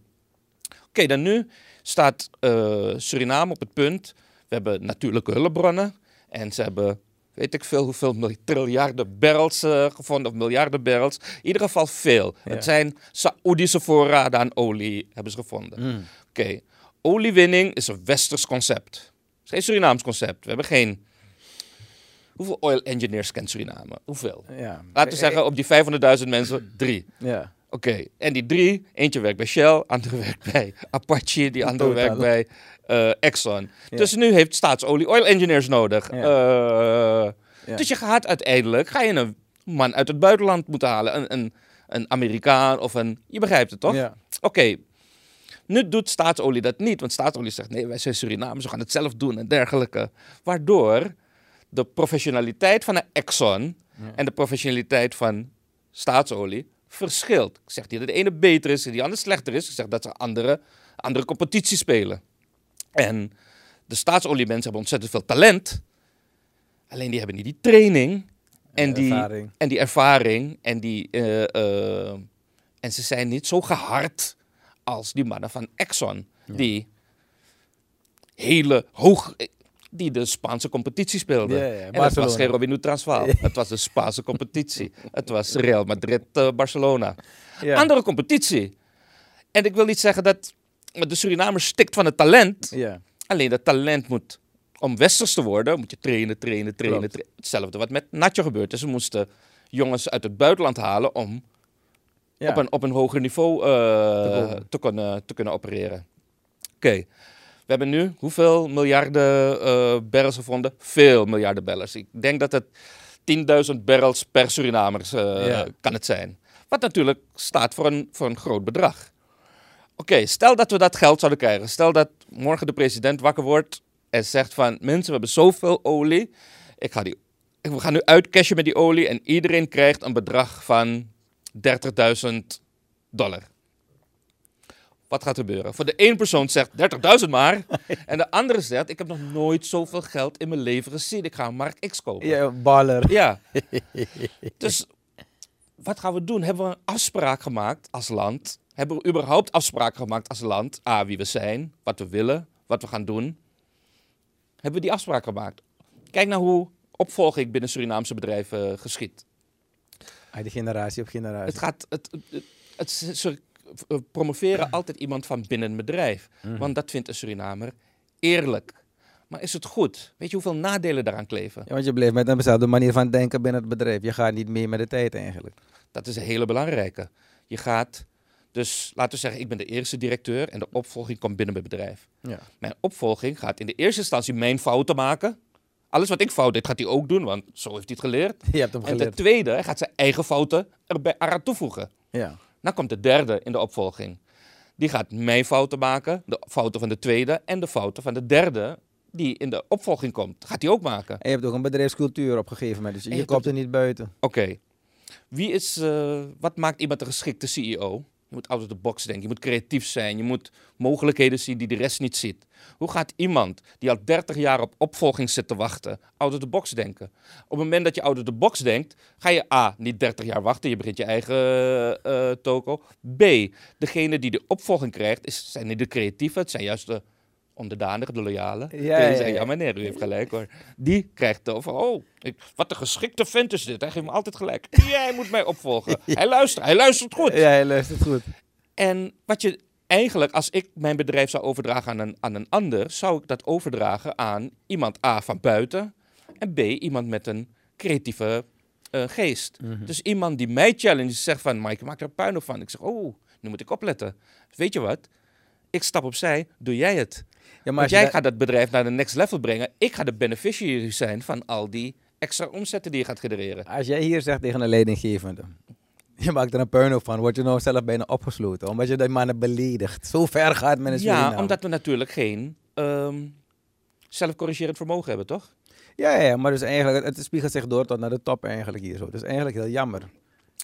Oké, dan nu staat eh, Suriname op het punt. We hebben natuurlijke hulpbronnen. En ze hebben, weet ik veel, hoeveel triljarden barrels eh, gevonden. Of miljarden barrels. In ieder geval veel. Ja. Het zijn Saoedische voorraden aan olie hebben ze gevonden. Mm. Oké, oliewinning is een westers concept. Het is geen Surinaams concept. We hebben geen... Hoeveel oil engineers kent Suriname? Hoeveel? Ja. Laten we zeggen, op die 500.000 mensen, drie. Ja. Oké, en die drie, eentje werkt bij Shell, andere werkt bij Apache, die andere Total. werkt bij eh, Exxon. Ja. Dus nu heeft staatsolie oil engineers nodig. Ja. Eh, Ja. Dus je gaat uiteindelijk, ga je een man uit het buitenland moeten halen. Een, een, een Amerikaan of een, je begrijpt het toch? Oké, nu doet staatsolie dat niet, want staatsolie zegt nee, wij zijn Surinamers, we gaan het zelf doen en dergelijke. Waardoor de professionaliteit van een Exxon en de professionaliteit van staatsolie verschilt. Ik zeg niet dat de ene beter is en die andere slechter is. Ik zeg dat ze andere, andere competitie spelen. En de staatsoliemensen hebben ontzettend veel talent. Alleen die hebben niet die training en, die, ervaring. en die ervaring. En, die, eh, eh, en ze zijn niet zo gehard als die mannen van Exxon. Ja. Die hele hoog... Die de Spaanse competitie. Ja, ja, en dat was geen Robin Transvaal. Het was de Spaanse competitie. Het was Real Madrid-Barcelona. Ja. Andere competitie. En ik wil niet zeggen dat de Surinamer stikt van het talent. Alleen dat talent moet, om westers te worden, moet je trainen, trainen, trainen. Hetzelfde wat met Nacho gebeurt. is. Ze moesten jongens uit het buitenland halen om op, een, op een hoger niveau eh, Te kunnen, te kunnen opereren. Oké, hebben nu hoeveel miljarden eh barrels gevonden? Veel miljarden barrels. Ik denk dat het 10.000 barrels per Surinamers eh, Ja. kan het zijn. Wat natuurlijk staat voor een, voor een groot bedrag. Oké, stel dat we dat geld zouden krijgen. Stel dat morgen de president wakker wordt en zegt van... Mensen, we hebben zoveel olie. Ik ga die, we gaan nu uitcashen met die olie en iedereen krijgt een bedrag van 30.000 dollar. Wat gaat er gebeuren? Voor de ene persoon zegt 30.000 maar. en de andere zegt, ik heb nog nooit zoveel geld in mijn leven gezien. Ik ga een Mark X kopen. Ja, baller. Ja. dus wat gaan we doen? Hebben we een afspraak gemaakt als land? Hebben we überhaupt afspraken gemaakt als land? A, wie we zijn, wat we willen, wat we gaan doen. Hebben we die afspraak gemaakt? Kijk naar hoe opvolging binnen Surinaamse bedrijven eh, geschiet. Uit die generatie op generatie. Het gaat, het, het, het- promoveren altijd iemand van binnen een bedrijf. Mhm. Want dat vindt een Surinamer eerlijk. Maar is het goed? Weet je hoeveel nadelen daaraan kleven? Ja, want je bleef met een dezelfde manier van denken binnen het bedrijf. Je gaat niet mee met de tijd eigenlijk. Dat is een hele belangrijke. Je gaat, dus laten we zeggen, ik ben de eerste directeur en de opvolging komt binnen mijn bedrijf. Ja. Mijn opvolging gaat in de eerste instantie mijn fouten maken. Alles wat ik fout deed, gaat hij ook doen, want zo heeft hij het geleerd. Je hebt hem En ten geleerd. tweede, hij gaat zijn eigen fouten erbij aan toevoegen. Ja. Dan komt de derde in de opvolging. Die gaat mijn fouten maken, de fouten van de tweede en de fouten van de derde die in de opvolging komt, gaat hij ook maken. En je hebt ook een bedrijfscultuur op een gegeven moment, dus je, komt er niet buiten. Oké. Wie is, eh, wat maakt iemand een geschikte CEO? Je moet out of the box denken, je moet creatief zijn, je moet mogelijkheden zien die de rest niet ziet. Hoe gaat iemand die al 30 jaar op opvolging zit te wachten, out of the box denken? Op het moment dat je out of the box denkt, ga je A, niet 30 jaar wachten, je begint je eigen eh, toko. B, degene die de opvolging krijgt, is, zijn niet de creatieven, het zijn juist de onderdanigen, de loyale. Ja, Kun je ja, zeggen, ja. ja meneer, u heeft gelijk hoor. Die krijgt over, oh, ik, wat een geschikte vent is dit. Hij geeft me altijd gelijk. Jij moet mij opvolgen. Hij luistert, hij luistert goed. Ja, je luistert goed. En wat je eigenlijk, als ik mijn bedrijf zou overdragen aan een, aan een ander, zou ik dat overdragen aan iemand A van buiten en B iemand met een creatieve eh, geest. Dus iemand die mij challenge, zegt van, Mike, je maakt er een puinhoop van. Ik zeg, oh, nu moet ik opletten. Weet je wat? Ik stap opzij, doe jij het. Ja, maar jij gaat dat bedrijf naar de next level brengen. Ik ga de beneficiary zijn van al die extra omzetten die je gaat genereren. Als jij hier zegt tegen een leidinggevende, je maakt er een puinhoop van, word je nou zelf bijna opgesloten, omdat je die mannen beledigt. Zo ver gaat men in Ja, Suriname. omdat we natuurlijk geen ehm, zelfcorrigerend vermogen hebben, toch? Ja, ja, maar dus eigenlijk, het spiegelt zich door tot naar de top eigenlijk hier zo. Het is eigenlijk heel jammer.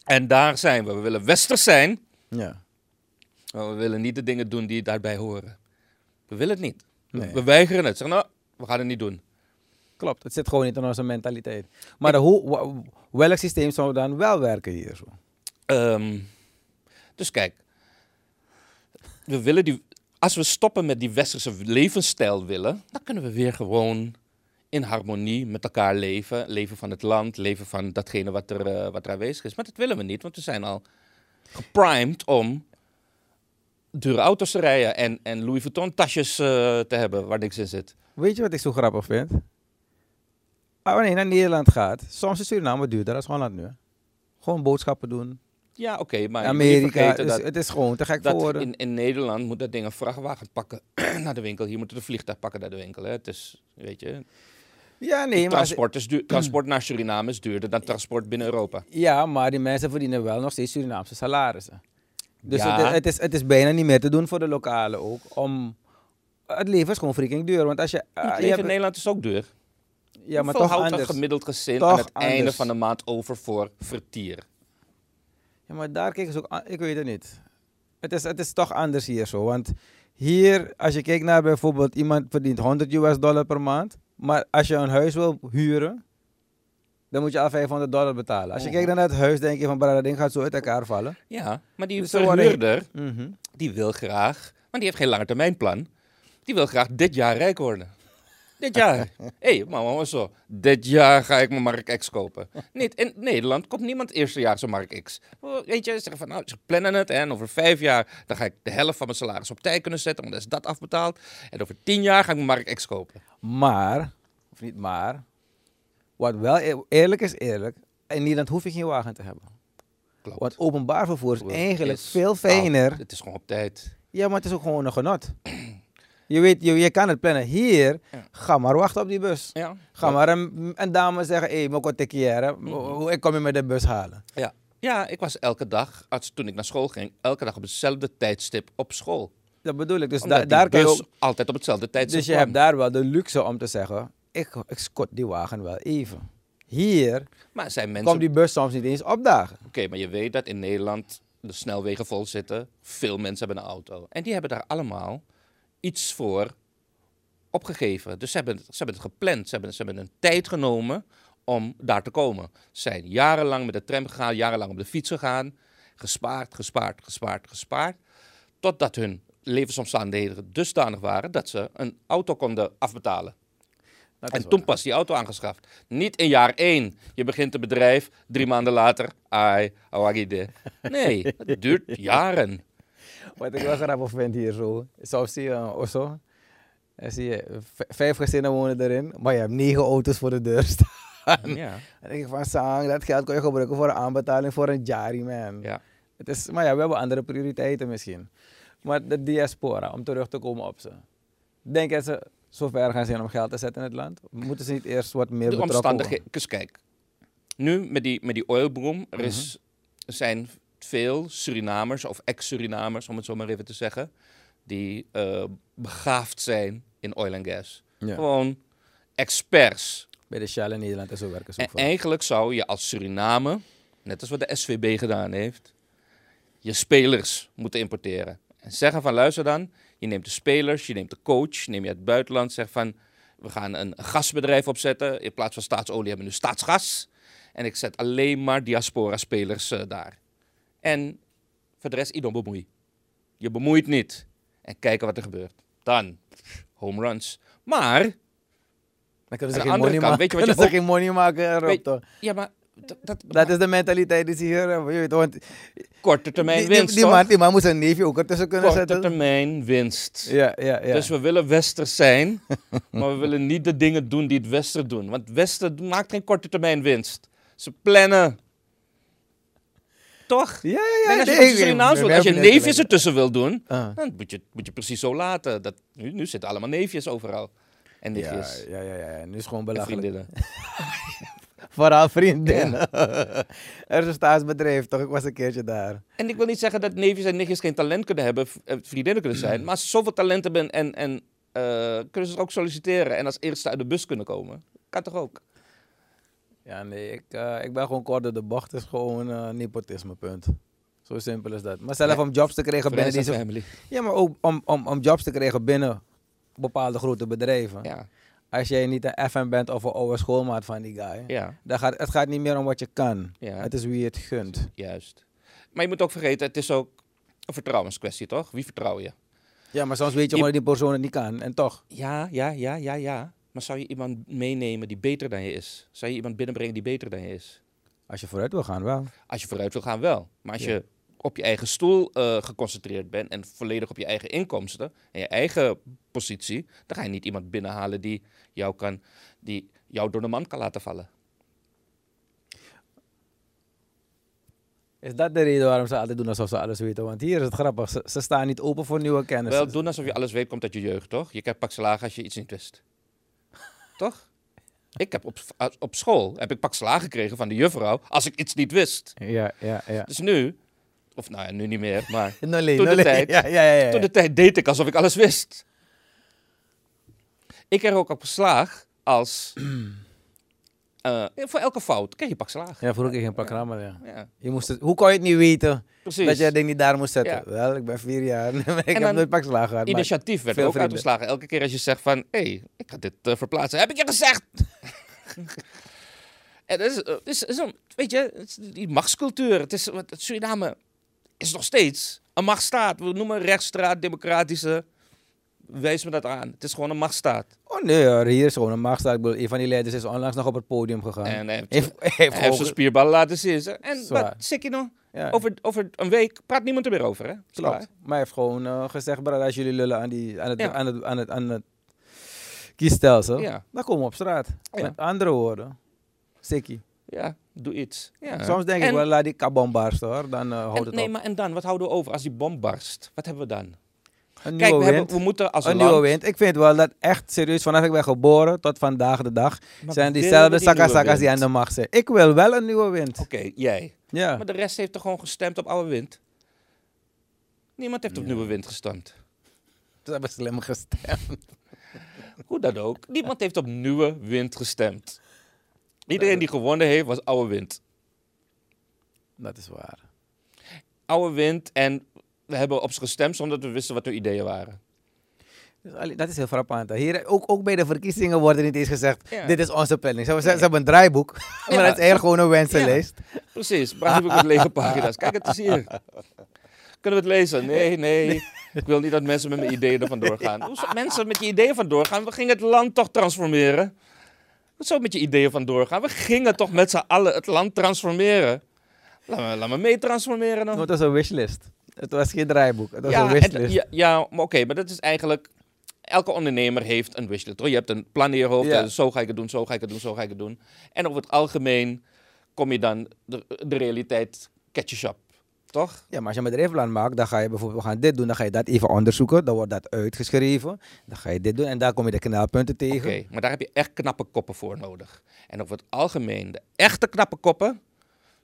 En daar zijn we. We willen westers zijn, Ja. maar we willen niet de dingen doen die daarbij horen. We willen het niet. We- Nee. We weigeren het. Zeggen, nou, we gaan het niet doen. Klopt, het zit gewoon niet in onze mentaliteit. Maar de, hoe, welk systeem zou dan wel werken hier zo? Ehm, dus kijk, we willen die, als we stoppen met die westerse levensstijl willen, dan kunnen we weer gewoon in harmonie met elkaar leven. Leven van het land, leven van datgene wat er, eh, wat er aanwezig is. Maar dat willen we niet, want we zijn al geprimed om dure auto's te rijden en, en Louis Vuitton tasjes eh, te hebben waar niks in zit. Weet je wat ik zo grappig vind? Ah, wanneer je naar Nederland gaat, soms is Suriname duurder dan Holland nu. Gewoon boodschappen doen. Ja, oké, maar Amerika, dus dat, het is gewoon te gek voor in, in Nederland moet dat ding een vrachtwagen pakken naar de winkel. Hier moet het een vliegtuig pakken naar de winkel. Hè. Het is, weet je, Ja, nee, maar, transport, is duur, transport naar Suriname is duurder dan transport binnen Europa. ja, maar die mensen verdienen wel nog steeds Surinaamse salarissen. Dus Ja. het, het, is, het is bijna niet meer te doen voor de lokalen ook. Om, het leven is gewoon freaking duur. Want als je, het je leven hebt- in Nederland is ook duur. ja, maar toch houdt anders. een gemiddeld gezin Toch aan het einde van de maand over voor vertier? Ja, maar daar kijken ze ook aan. Ik weet het niet. Het is, het is toch anders hier zo. Want hier, als je kijkt naar bijvoorbeeld iemand verdient 100 US dollar per maand. Maar als je een huis wil huren, dan moet je al 500 dollar betalen. Als je Oh. kijkt naar het huis, denk je van, "Brada, dat ding gaat zo uit elkaar vallen. Ja, maar die Dus er worden- verhuurder, Mhm. die wil graag, maar die heeft geen langetermijnplan. Die wil graag dit jaar rijk worden. Dit jaar. Hé, hey, mama, maar zo. Dit jaar ga ik mijn Mark X kopen. Niet, in Nederland komt niemand eerste jaar zijn Mark X. Oh, Weet je, ze zeggen van, nou, ze plannen het. En over vijf jaar, dan ga ik de helft van mijn salaris opzij kunnen zetten. Want dan is dat afbetaald. En over tien jaar ga ik mijn Mark X kopen. Maar, of niet maar, wat wel e- eerlijk is eerlijk, in Nederland hoef je geen wagen te hebben. Klopt. Want openbaar vervoer is eigenlijk Is veel fijner. Het is gewoon op tijd. Ja, maar het is ook gewoon een genot. Je weet, je, je kan het plannen. Hier, Ja. ga maar wachten op die bus. Ja. Ga maar een, een dame zeggen, hé, hey, moko tekiere, hoe ik kom je met de bus halen. Ja. ja, ik was elke dag, als, toen ik naar school ging, elke dag op hetzelfde tijdstip op school. Dat bedoel ik. Dus da- daar kan je ook, altijd op hetzelfde tijdstip dus je kwam. hebt daar wel de luxe om te zeggen, ik, ik scot die wagen wel even. Hier Maar zijn mensen... komt die bus soms niet eens opdagen. Oké, maar je weet dat in Nederland de snelwegen vol zitten. Veel mensen hebben een auto. En die hebben daar allemaal iets voor opgegeven. Dus ze hebben, ze hebben het gepland. Ze hebben, ze hebben een tijd genomen om daar te komen. Ze zijn jarenlang met de tram gegaan, jarenlang op de fiets gegaan. Gespaard, gespaard, gespaard, gespaard. Totdat hun levensomstandigheden dusdanig waren dat ze een auto konden afbetalen. En toen pas die auto aangeschaft. Niet in jaar één. Je begint een bedrijf, drie maanden later, ai, awagide. Nee, het duurt jaren. Wat ik wel grappig vind hier zo, soms zie je een Osso, en zie je vijf gezinnen wonen erin, maar je hebt negen auto's voor de deur staan. Ja, Dan denk ik van, Sang, dat geld kun je gebruiken voor een aanbetaling voor een jari, man. ja. Het is, maar ja, we hebben andere prioriteiten misschien. Maar de diaspora, om terug te komen op ze. Denk dat ze zo ver gaan zijn om geld te zetten in het land? Moeten ze niet eerst wat meer De betrokken omstandigheden. Dus kijk, nu met die, met die oilboom, er, is, er zijn veel Surinamers of ex-Surinamers, om het zo maar even te zeggen, die eh, begaafd zijn in oil en gas. Ja. Gewoon experts. Bij de Shell in Nederland en zo werken ze ook En voor. eigenlijk zou je als Suriname, net als wat de SVB gedaan heeft, je spelers moeten importeren. En zeggen van luister dan, je neemt de spelers, je neemt de coach, neem je uit het buitenland, zeg van we gaan een gasbedrijf opzetten. In plaats van staatsolie hebben we nu staatsgas. En ik zet alleen maar diaspora spelers eh, daar. En voor de rest, iedereen bemoei. Je bemoeit niet. En kijken wat er gebeurt. Dan, home runs. Maar, Dan kunnen aan ze de geen andere money kant, maken. weet je wat je Kunnen ze ook- geen money maken Weet- toch? ja maar, dat, dat, is de mentaliteit die ze hier hebben. Je weet, want korte termijn die, winst, die man, die man moet zijn neefje ook ertussen kunnen korte zetten. termijn winst. Ja, ja, ja. Dus we willen westers zijn, maar we willen niet de dingen doen die het westen doen. Want het westen maakt geen korte termijn winst. Ze plannen. Toch? ja, ja, ja. en als je, nee, als je wil, als je neefjes ertussen wil doen, Ah. dan moet je, moet je precies zo laten. Dat, nu, nu zitten allemaal neefjes overal. En Ja, nichtjes. ja, ja, ja. Nu is het gewoon belachelijk. Vooral vriendinnen. er is een staatsbedrijf, toch? Ik was een keertje daar. En ik wil niet zeggen dat neefjes en nichtjes geen talent kunnen hebben, eh, vriendinnen kunnen zijn. Maar als ze zoveel talent hebben en, en eh, kunnen ze ook solliciteren en als eerste uit de bus kunnen komen. Kan toch ook? Ja, nee, ik, eh, ik ben gewoon kort door de bocht. Het is gewoon eh nepotisme, punt. Zo simpel is dat. Maar zelf Ja. om jobs te krijgen binnen deze... family. Ja, maar ook om, om, om jobs te krijgen binnen bepaalde grote bedrijven. Ja, Als jij niet een FM bent of een oude schoolmaat van die guy. ja, Dan gaat, het gaat niet meer om wat je kan. ja. Het is wie je het gunt. Juist. Maar je moet ook vergeten, het is ook een vertrouwenskwestie, toch? Wie vertrouw je? Ja, maar soms weet je gewoon dat die persoon het niet kan. En toch. Ja, ja, ja, ja, ja. Maar zou je iemand meenemen die beter dan je is? Zou je iemand binnenbrengen die beter dan je is? Als je vooruit wil gaan, wel. Als je vooruit wil gaan, wel. Maar als Ja. je op je eigen stoel eh, geconcentreerd bent en volledig op je eigen inkomsten en je eigen positie, dan ga je niet iemand binnenhalen die jou, kan, die jou door de man kan laten vallen. Is dat de reden waarom ze altijd doen alsof ze alles weten? Want hier is het grappig. Ze, ze staan niet open voor nieuwe kennis. Wel doen alsof je alles weet, komt uit je jeugd, toch? Je krijgt pak slagen als je iets niet wist. toch? Ik heb op, op school heb ik pak slagen gekregen van de juffrouw als ik iets niet wist. Ja, ja, ja. Dus nu, of nou ja, nu niet meer, maar Nolly, Toen de tijd. Ja, ja, ja. ja. toen de tijd deed ik alsof ik alles wist. Ik kreeg ook op slaag als, eh, voor elke fout kreeg je pak slaag. Ja, vroeger geen programma. Ja. Ja, Je moest het, hoe kon je het niet weten precies. dat je het ding niet daar moest zetten? Ja. Wel, ik ben vier jaar. ik En heb nooit pak slagen gehad. Initiatief werd ook vrienden. uitgeslagen. Elke keer als je zegt van, hé, hey, ik ga dit eh, verplaatsen. Heb ik je gezegd? en dat is, eh, is, is een, weet je, het is die machtscultuur. Het is, wat- het Suriname is nog steeds een machtsstaat. We noemen rechtsstraat, democratische. Wijs me dat aan. Het is gewoon een machtsstaat. Oh nee, hoor, hier is gewoon een machtstaat. Ik bedoel, een van die leiders is onlangs nog op het podium gegaan. En hij heeft, heeft, heeft hij heeft gewoon zijn spierballen laten zien. En wat, zeg je nou? ja, Over, over een week praat niemand er meer over, hè? Klopt. Maar hij heeft gewoon eh, gezegd, brad, als jullie lullen aan, die, aan, het, Ja. aan, het, aan, het, aan het kiesstelsel, Ja. dan komen we op straat. Met andere woorden, sikkie. Ja, doe iets. Ja. Soms denk ik wel, laat die kabom barsten hoor, dan eh houdt En, het nee, op. maar en dan? Wat houden we over als die bom barst? Wat hebben we dan? Een Kijk, nieuwe we, wind. hebben, we moeten als een land... nieuwe wind. Ik vind wel dat echt serieus, vanaf ik ben geboren tot vandaag de dag, Maar zijn diezelfde die nieuwe sakka-sakka's die aan de macht zijn. Ik wil wel een nieuwe wind. Oké, jij. Ja. Maar de rest heeft toch gewoon gestemd op oude wind? Niemand heeft op nieuwe wind gestemd. Ze hebben slim gestemd. Hoe dan ook. Niemand heeft op nieuwe wind gestemd. Iedereen die gewonnen heeft, was oude wind. Dat is waar. Oude wind en we hebben op ze gestemd zonder dat we wisten wat hun ideeën waren. Dat is heel frappant. Hier, ook, ook bij de verkiezingen wordt er niet eens gezegd, Ja. dit is onze planning. Ze, hebben- ze, ze hebben een draaiboek, maar dat is eigenlijk gewoon een wensenlijst. Precies, brandboek met lege pagina's. Kijk, het is hier. Kunnen we het lezen? Nee, nee. Ik wil niet dat mensen met mijn ideeën er vandoor gaan. Mensen met je ideeën vandoor gaan? We gingen het land toch transformeren. Wat zou met je ideeën vandoor gaan? We gingen toch met z'n allen het land transformeren. Laat me, laat me mee transformeren dan. Het was een wishlist. Het was geen draaiboek, het was Ja, een en- wishlist. ja, ja maar oké, maar dat is eigenlijk... Elke ondernemer heeft een wishlist. hoor. Je hebt een plan in je hoofd. Ja. eh, Zo ga ik het doen, zo ga ik het doen, zo ga ik het doen. En over het algemeen kom je dan de, de realiteit catch je up. Toch? Ja, maar als je een bedrijfsplan maakt, dan ga je bijvoorbeeld, we gaan dit doen, dan ga je dat even onderzoeken, dan wordt dat uitgeschreven, dan ga je dit doen en daar kom je de knelpunten tegen. Oké, maar daar heb je echt knappe koppen voor nodig. En over het algemeen, de echte knappe koppen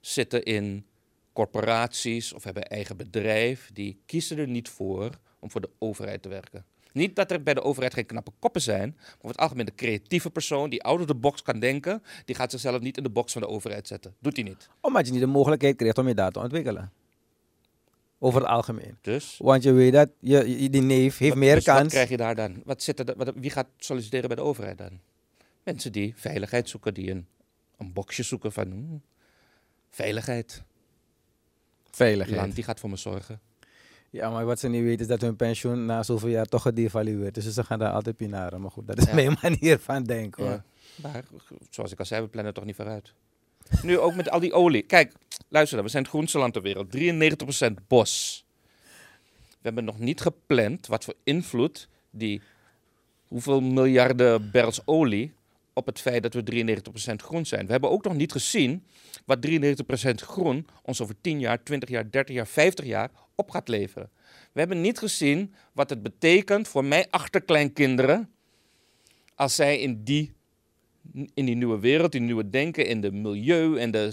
zitten in corporaties of hebben eigen bedrijf. Die kiezen er niet voor om voor de overheid te werken. Niet dat er bij de overheid geen knappe koppen zijn, maar over het algemeen de creatieve persoon die out of the box kan denken, die gaat zichzelf niet in de box van de overheid zetten. Doet hij niet. Omdat je niet de mogelijkheid krijgt om je daar te ontwikkelen. Over het algemeen. Dus Want je weet dat je, je- die neef heeft Wat- meer dus Wat kans. krijg je daar dan? Wat zit er, wat, wie gaat solliciteren bij de overheid dan? Mensen die veiligheid zoeken, die een, een boxje zoeken van hmm, veiligheid. Veiligheid. land die gaat voor me zorgen. Ja, maar wat ze niet weten is dat hun pensioen na zoveel jaar toch gedevalueerd is. Dus ze gaan daar altijd pinaren. Maar goed, dat is Ja. mijn manier van denken hoor. Ja. Maar zoals ik al zei, we plannen er toch niet vooruit. Nu ook met al die olie. Kijk, luister we zijn het groenste land ter wereld. 93% bos. We hebben nog niet gepland wat voor invloed die hoeveel miljarden barrels olie op het feit dat we 93% groen zijn. We hebben ook nog niet gezien wat 93% groen ons over 10 jaar, 20 jaar, 30 jaar, 50 jaar op gaat leveren. We hebben niet gezien wat het betekent voor mijn achterkleinkinderen als zij in die, in die nieuwe wereld, die nieuwe denken, in de milieu en de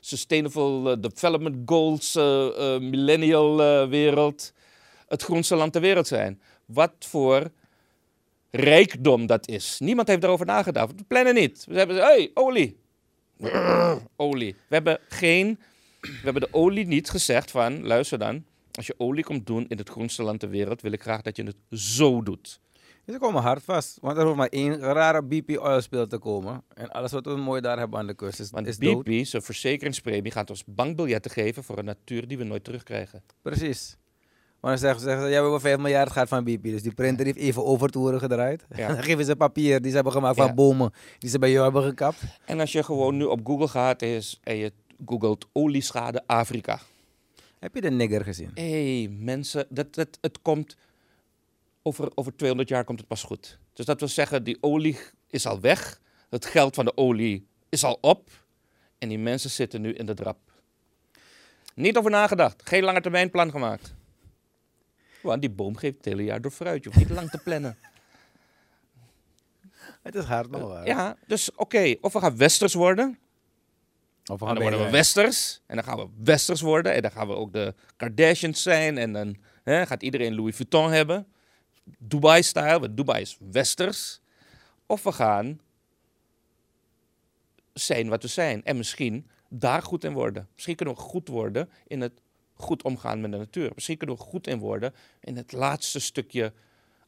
Sustainable eh, Development Goals, eh, eh, millennial wereld, het groenste land ter wereld zijn. Wat voor rijkdom dat is. Niemand heeft daarover nagedacht. We plannen niet. We hebben, hey, olie. Olie. We hebben geen, we hebben de olie niet gezegd van, luister dan, als je olie komt doen in het groenste land ter wereld, wil ik graag dat je het zo doet. Dus ze komen hard vast. Want er hoeft maar één rare BP oil speel te komen. En alles wat we mooi daar hebben aan de kust is, Want is BP, dood. zijn verzekeringspremie, gaat ons bankbiljetten geven voor een natuur die we nooit terugkrijgen. Precies. Want dan zeggen ze, zeggen ze, ja, we hebben 5 miljard gaat van BP. Dus die printer heeft even overtoeren gedraaid. Ja. dan geven ze papier die ze hebben gemaakt van bomen die ze bij jou hebben gekapt. En als je gewoon nu op Google gaat is, en je googelt olieschade Afrika. Heb je de nigger gezien? Hé, hey, mensen, dat, dat, het komt over, over 200 jaar komt het pas goed. Dus dat wil zeggen, die olie is al weg. Het geld van de olie is al op. En die mensen zitten nu in de drap. Niet over nagedacht. Geen lange termijn plan gemaakt. Want die boom geeft het hele jaar door fruit. Je hoeft niet lang te plannen. Het is hard nog wel. Ja, dus oké. Of we gaan westers worden. Of we En gaan dan worden we westers. En dan gaan we westers worden. En dan gaan we ook de Kardashians zijn. En dan hè, gaat iedereen Louis Vuitton hebben. Dubai-style. Want Dubai is westers. Of we gaan zijn wat we zijn. En misschien daar goed in worden. Misschien kunnen we goed worden in het goed omgaan met de natuur. Misschien kunnen we goed in worden in het laatste stukje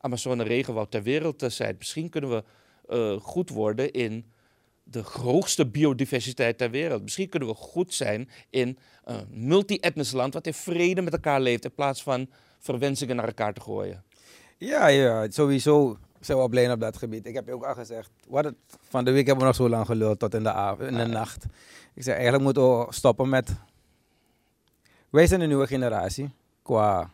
Amazone regenwoud ter wereld te zijn. Misschien kunnen we eh, goed worden in de grootste biodiversiteit ter wereld. Misschien kunnen we goed zijn in een multi-etnisch land wat in vrede met elkaar leeft in plaats van verwensingen naar elkaar te gooien. Ja, ja, sowieso zijn we blij op dat gebied. Ik heb je ook al gezegd, wat het, van de week hebben we nog zo lang geluld tot in de, avond, in de Ah, nacht. Ik zeg, eigenlijk moeten we stoppen met... Wij zijn een nieuwe generatie, qua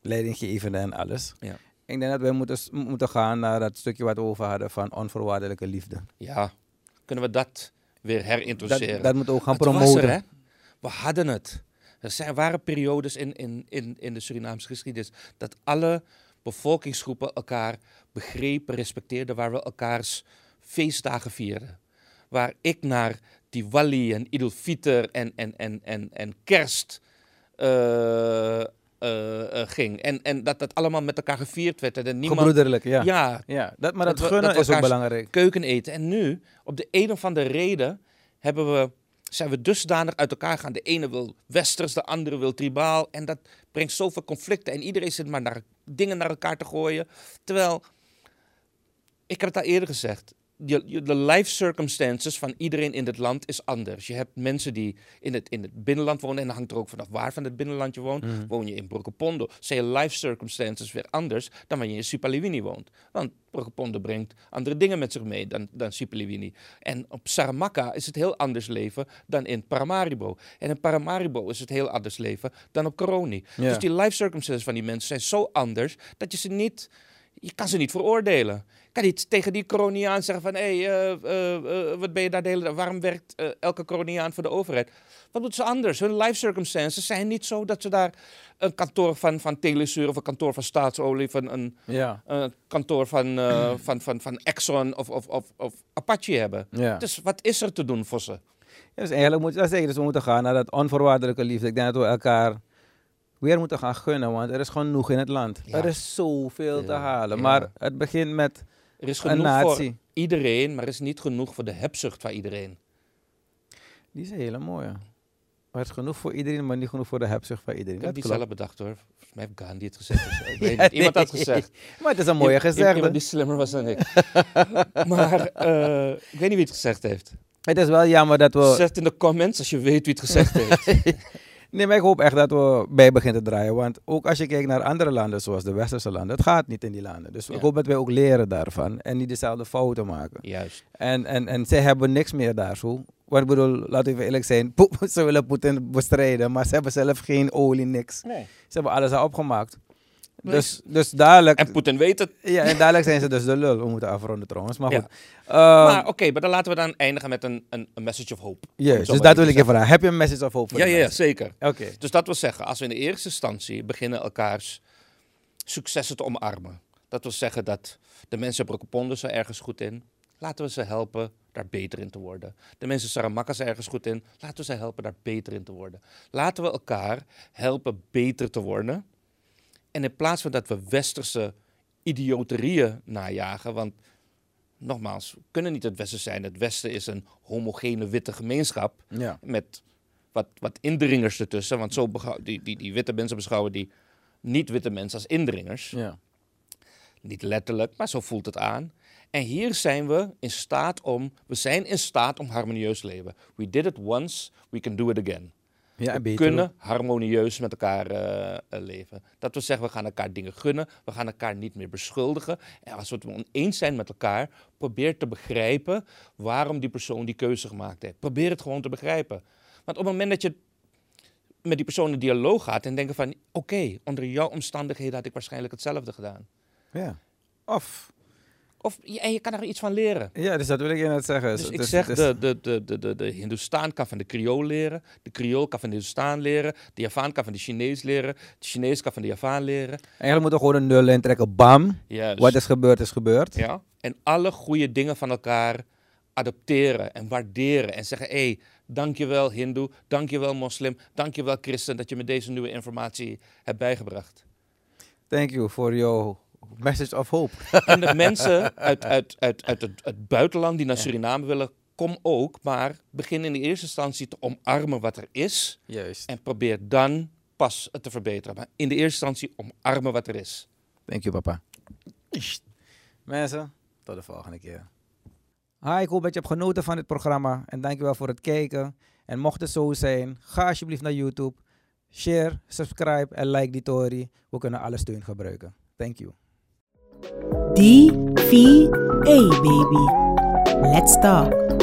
leidinggevende en alles. Ja. Ik denk dat wij moeten, moeten gaan naar dat stukje wat we over hadden van onvoorwaardelijke liefde. Ja, kunnen we dat weer Dat, herintroduceren? dat moeten we ook gaan Het promoten. er, hè? We hadden het. Er zijn, waren periodes in, in, in, in de Surinaamse geschiedenis dat alle bevolkingsgroepen elkaar begrepen, respecteerden, waar we elkaars feestdagen vierden. Waar ik naar Diwali en Idul Fitr en, en, en, en, en Kerst eh, eh, eh, ging. En, en dat dat allemaal met elkaar gevierd werd. En niemand, Gebroederlijk, ja. ja, ja. dat, maar Dat dat, gunnen dat is ook belangrijk. keuken eten. En nu, op de een of andere reden, hebben we, zijn we dusdanig uit elkaar gaan. De ene wil westers, de andere wil tribaal. En dat brengt zoveel conflicten. En iedereen zit maar naar, dingen naar elkaar te gooien. Terwijl, ik heb het al eerder gezegd. De life circumstances van iedereen in dit land is anders. Je hebt mensen die in het, in het binnenland wonen. En dat hangt er ook vanaf waar van het binnenland je woont. Mhm. Woon je in Brokopondo, zijn je life circumstances weer anders dan wanneer je in Sipaliwini woont. Want Brokopondo brengt andere dingen met zich mee dan, dan Sipaliwini. En op Saramaka is het heel anders leven dan in Paramaribo. En in Paramaribo is het heel anders leven dan op Coroni. Dus die life circumstances van die mensen zijn zo anders dat je ze niet, je kan ze niet veroordelen. Kan niet tegen die Coroniaan zeggen van, hé, hey, eh, eh, eh, wat ben je daar de hele? Waarom werkt elke Coroniaan voor de overheid? Wat doet ze anders? Hun life circumstances zijn niet zo dat ze daar een kantoor van, van Telesur of een kantoor van Staatsolie of een, Ja, een kantoor van, van, van, van Exxon of, of, of, of Apache hebben. ja. Dus wat is er te doen voor ze? Ja, dus eigenlijk moet je dat zeggen. Dus we moeten gaan naar dat onvoorwaardelijke liefde. Ik denk dat we elkaar weer moeten gaan gunnen, want er is genoeg in het land. Ja. Er is zoveel te halen. Maar het begint met Er is genoeg voor iedereen, maar er is niet genoeg voor de hebzucht van iedereen. Die is een hele mooie. Er is genoeg voor iedereen, maar niet genoeg voor de hebzucht van iedereen. Ik heb die klopt. zelf bedacht hoor. Volgens mij heeft Gandhi het gezegd. of zo. Ik weet Ja, niet. Iemand had nee. gezegd. Maar het is een mooie gezegde. Iemand die slimmer was dan ik. maar eh, ik weet niet wie het gezegd heeft. Het is wel jammer dat we... Zet in de comments als je weet wie het gezegd heeft. Nee, maar ik hoop echt dat we bij beginnen te draaien. Want ook als je kijkt naar andere landen, zoals de westerse landen, het gaat niet in die landen. Dus Ja. ik hoop dat wij ook leren daarvan en niet dezelfde fouten maken. Juist. En, en, en zij hebben niks meer daartoe. Want ik bedoel, laten we even eerlijk zijn, ze willen Poetin bestrijden, maar ze hebben zelf geen olie, niks. Nee. Ze hebben alles al opgemaakt. Dus, dus dadelijk, En Poetin weet het. ja, en dadelijk zijn ze dus de lul. We moeten afronden trouwens, maar Ja. goed. Ehm, maar oké, maar dan laten we dan eindigen met een, een, een message of hope. Zo dus dat wil ik even vragen. Heb je een message of hope voor Ja, ja, mensen? zeker. Oké. Dus dat wil zeggen, als we in de eerste instantie beginnen elkaars successen te omarmen. Dat wil zeggen dat de mensen Brokopondo zijn ergens goed in. Laten we ze helpen daar beter in te worden. De mensen Saramaka zijn ergens goed in. Laten we ze helpen daar beter in te worden. Laten we elkaar helpen beter te worden. En in plaats van dat we westerse idioterieën najagen, want nogmaals, we kunnen niet het Westen zijn. Het Westen is een homogene witte gemeenschap Ja. met wat, wat indringers ertussen. Want zo die, die, die witte mensen beschouwen die niet-witte mensen als indringers. ja. Niet letterlijk, maar zo voelt het aan. En hier zijn we in staat om, we zijn in staat om harmonieus leven. We did it once, we can do it again. Ja, we kunnen harmonieus met elkaar eh, eh, leven. Dat wil zeggen, we gaan elkaar dingen gunnen, we gaan elkaar niet meer beschuldigen. En als we het oneens zijn met elkaar, probeer te begrijpen waarom die persoon die keuze gemaakt heeft. Probeer het gewoon te begrijpen. Want op het moment dat je met die persoon in dialoog gaat en denken van, oké, onder jouw omstandigheden had ik waarschijnlijk hetzelfde gedaan. Ja. Of, Of, en je kan er iets van leren. ja, dus dat wil ik net zeggen. Dus Het ik zeg, de, de, de, de, de, de Hindoestaan kan van de Creool leren. De Creool kan van de Hindoestaan leren. De Javaan kan van de Chinees leren. De Chinees kan van de Javaan leren. Eigenlijk moeten we gewoon een nul intrekken. Bam. Juist. Wat is gebeurd, is gebeurd. Ja? En alle goede dingen van elkaar adopteren en waarderen. En zeggen, hé, hey, dankjewel Hindoe, dankjewel moslim, dankjewel christen... dat je me deze nieuwe informatie hebt bijgebracht. Thank you for your message of hope. En de mensen uit, uit, uit, uit het, het buitenland die naar Suriname willen, kom ook. Maar begin in de eerste instantie te omarmen wat er is. Juist. En probeer dan pas het te verbeteren. Maar in de eerste instantie omarmen wat er is. Thank you, papa. Mensen, tot de volgende keer. Hi, ik hoop dat je hebt genoten van dit programma. En dankjewel voor het kijken. En mocht het zo zijn, ga alsjeblieft naar YouTube. Share, subscribe en like die story. We kunnen alle steun gebruiken. Thank you. D-V-A, baby. Let's talk.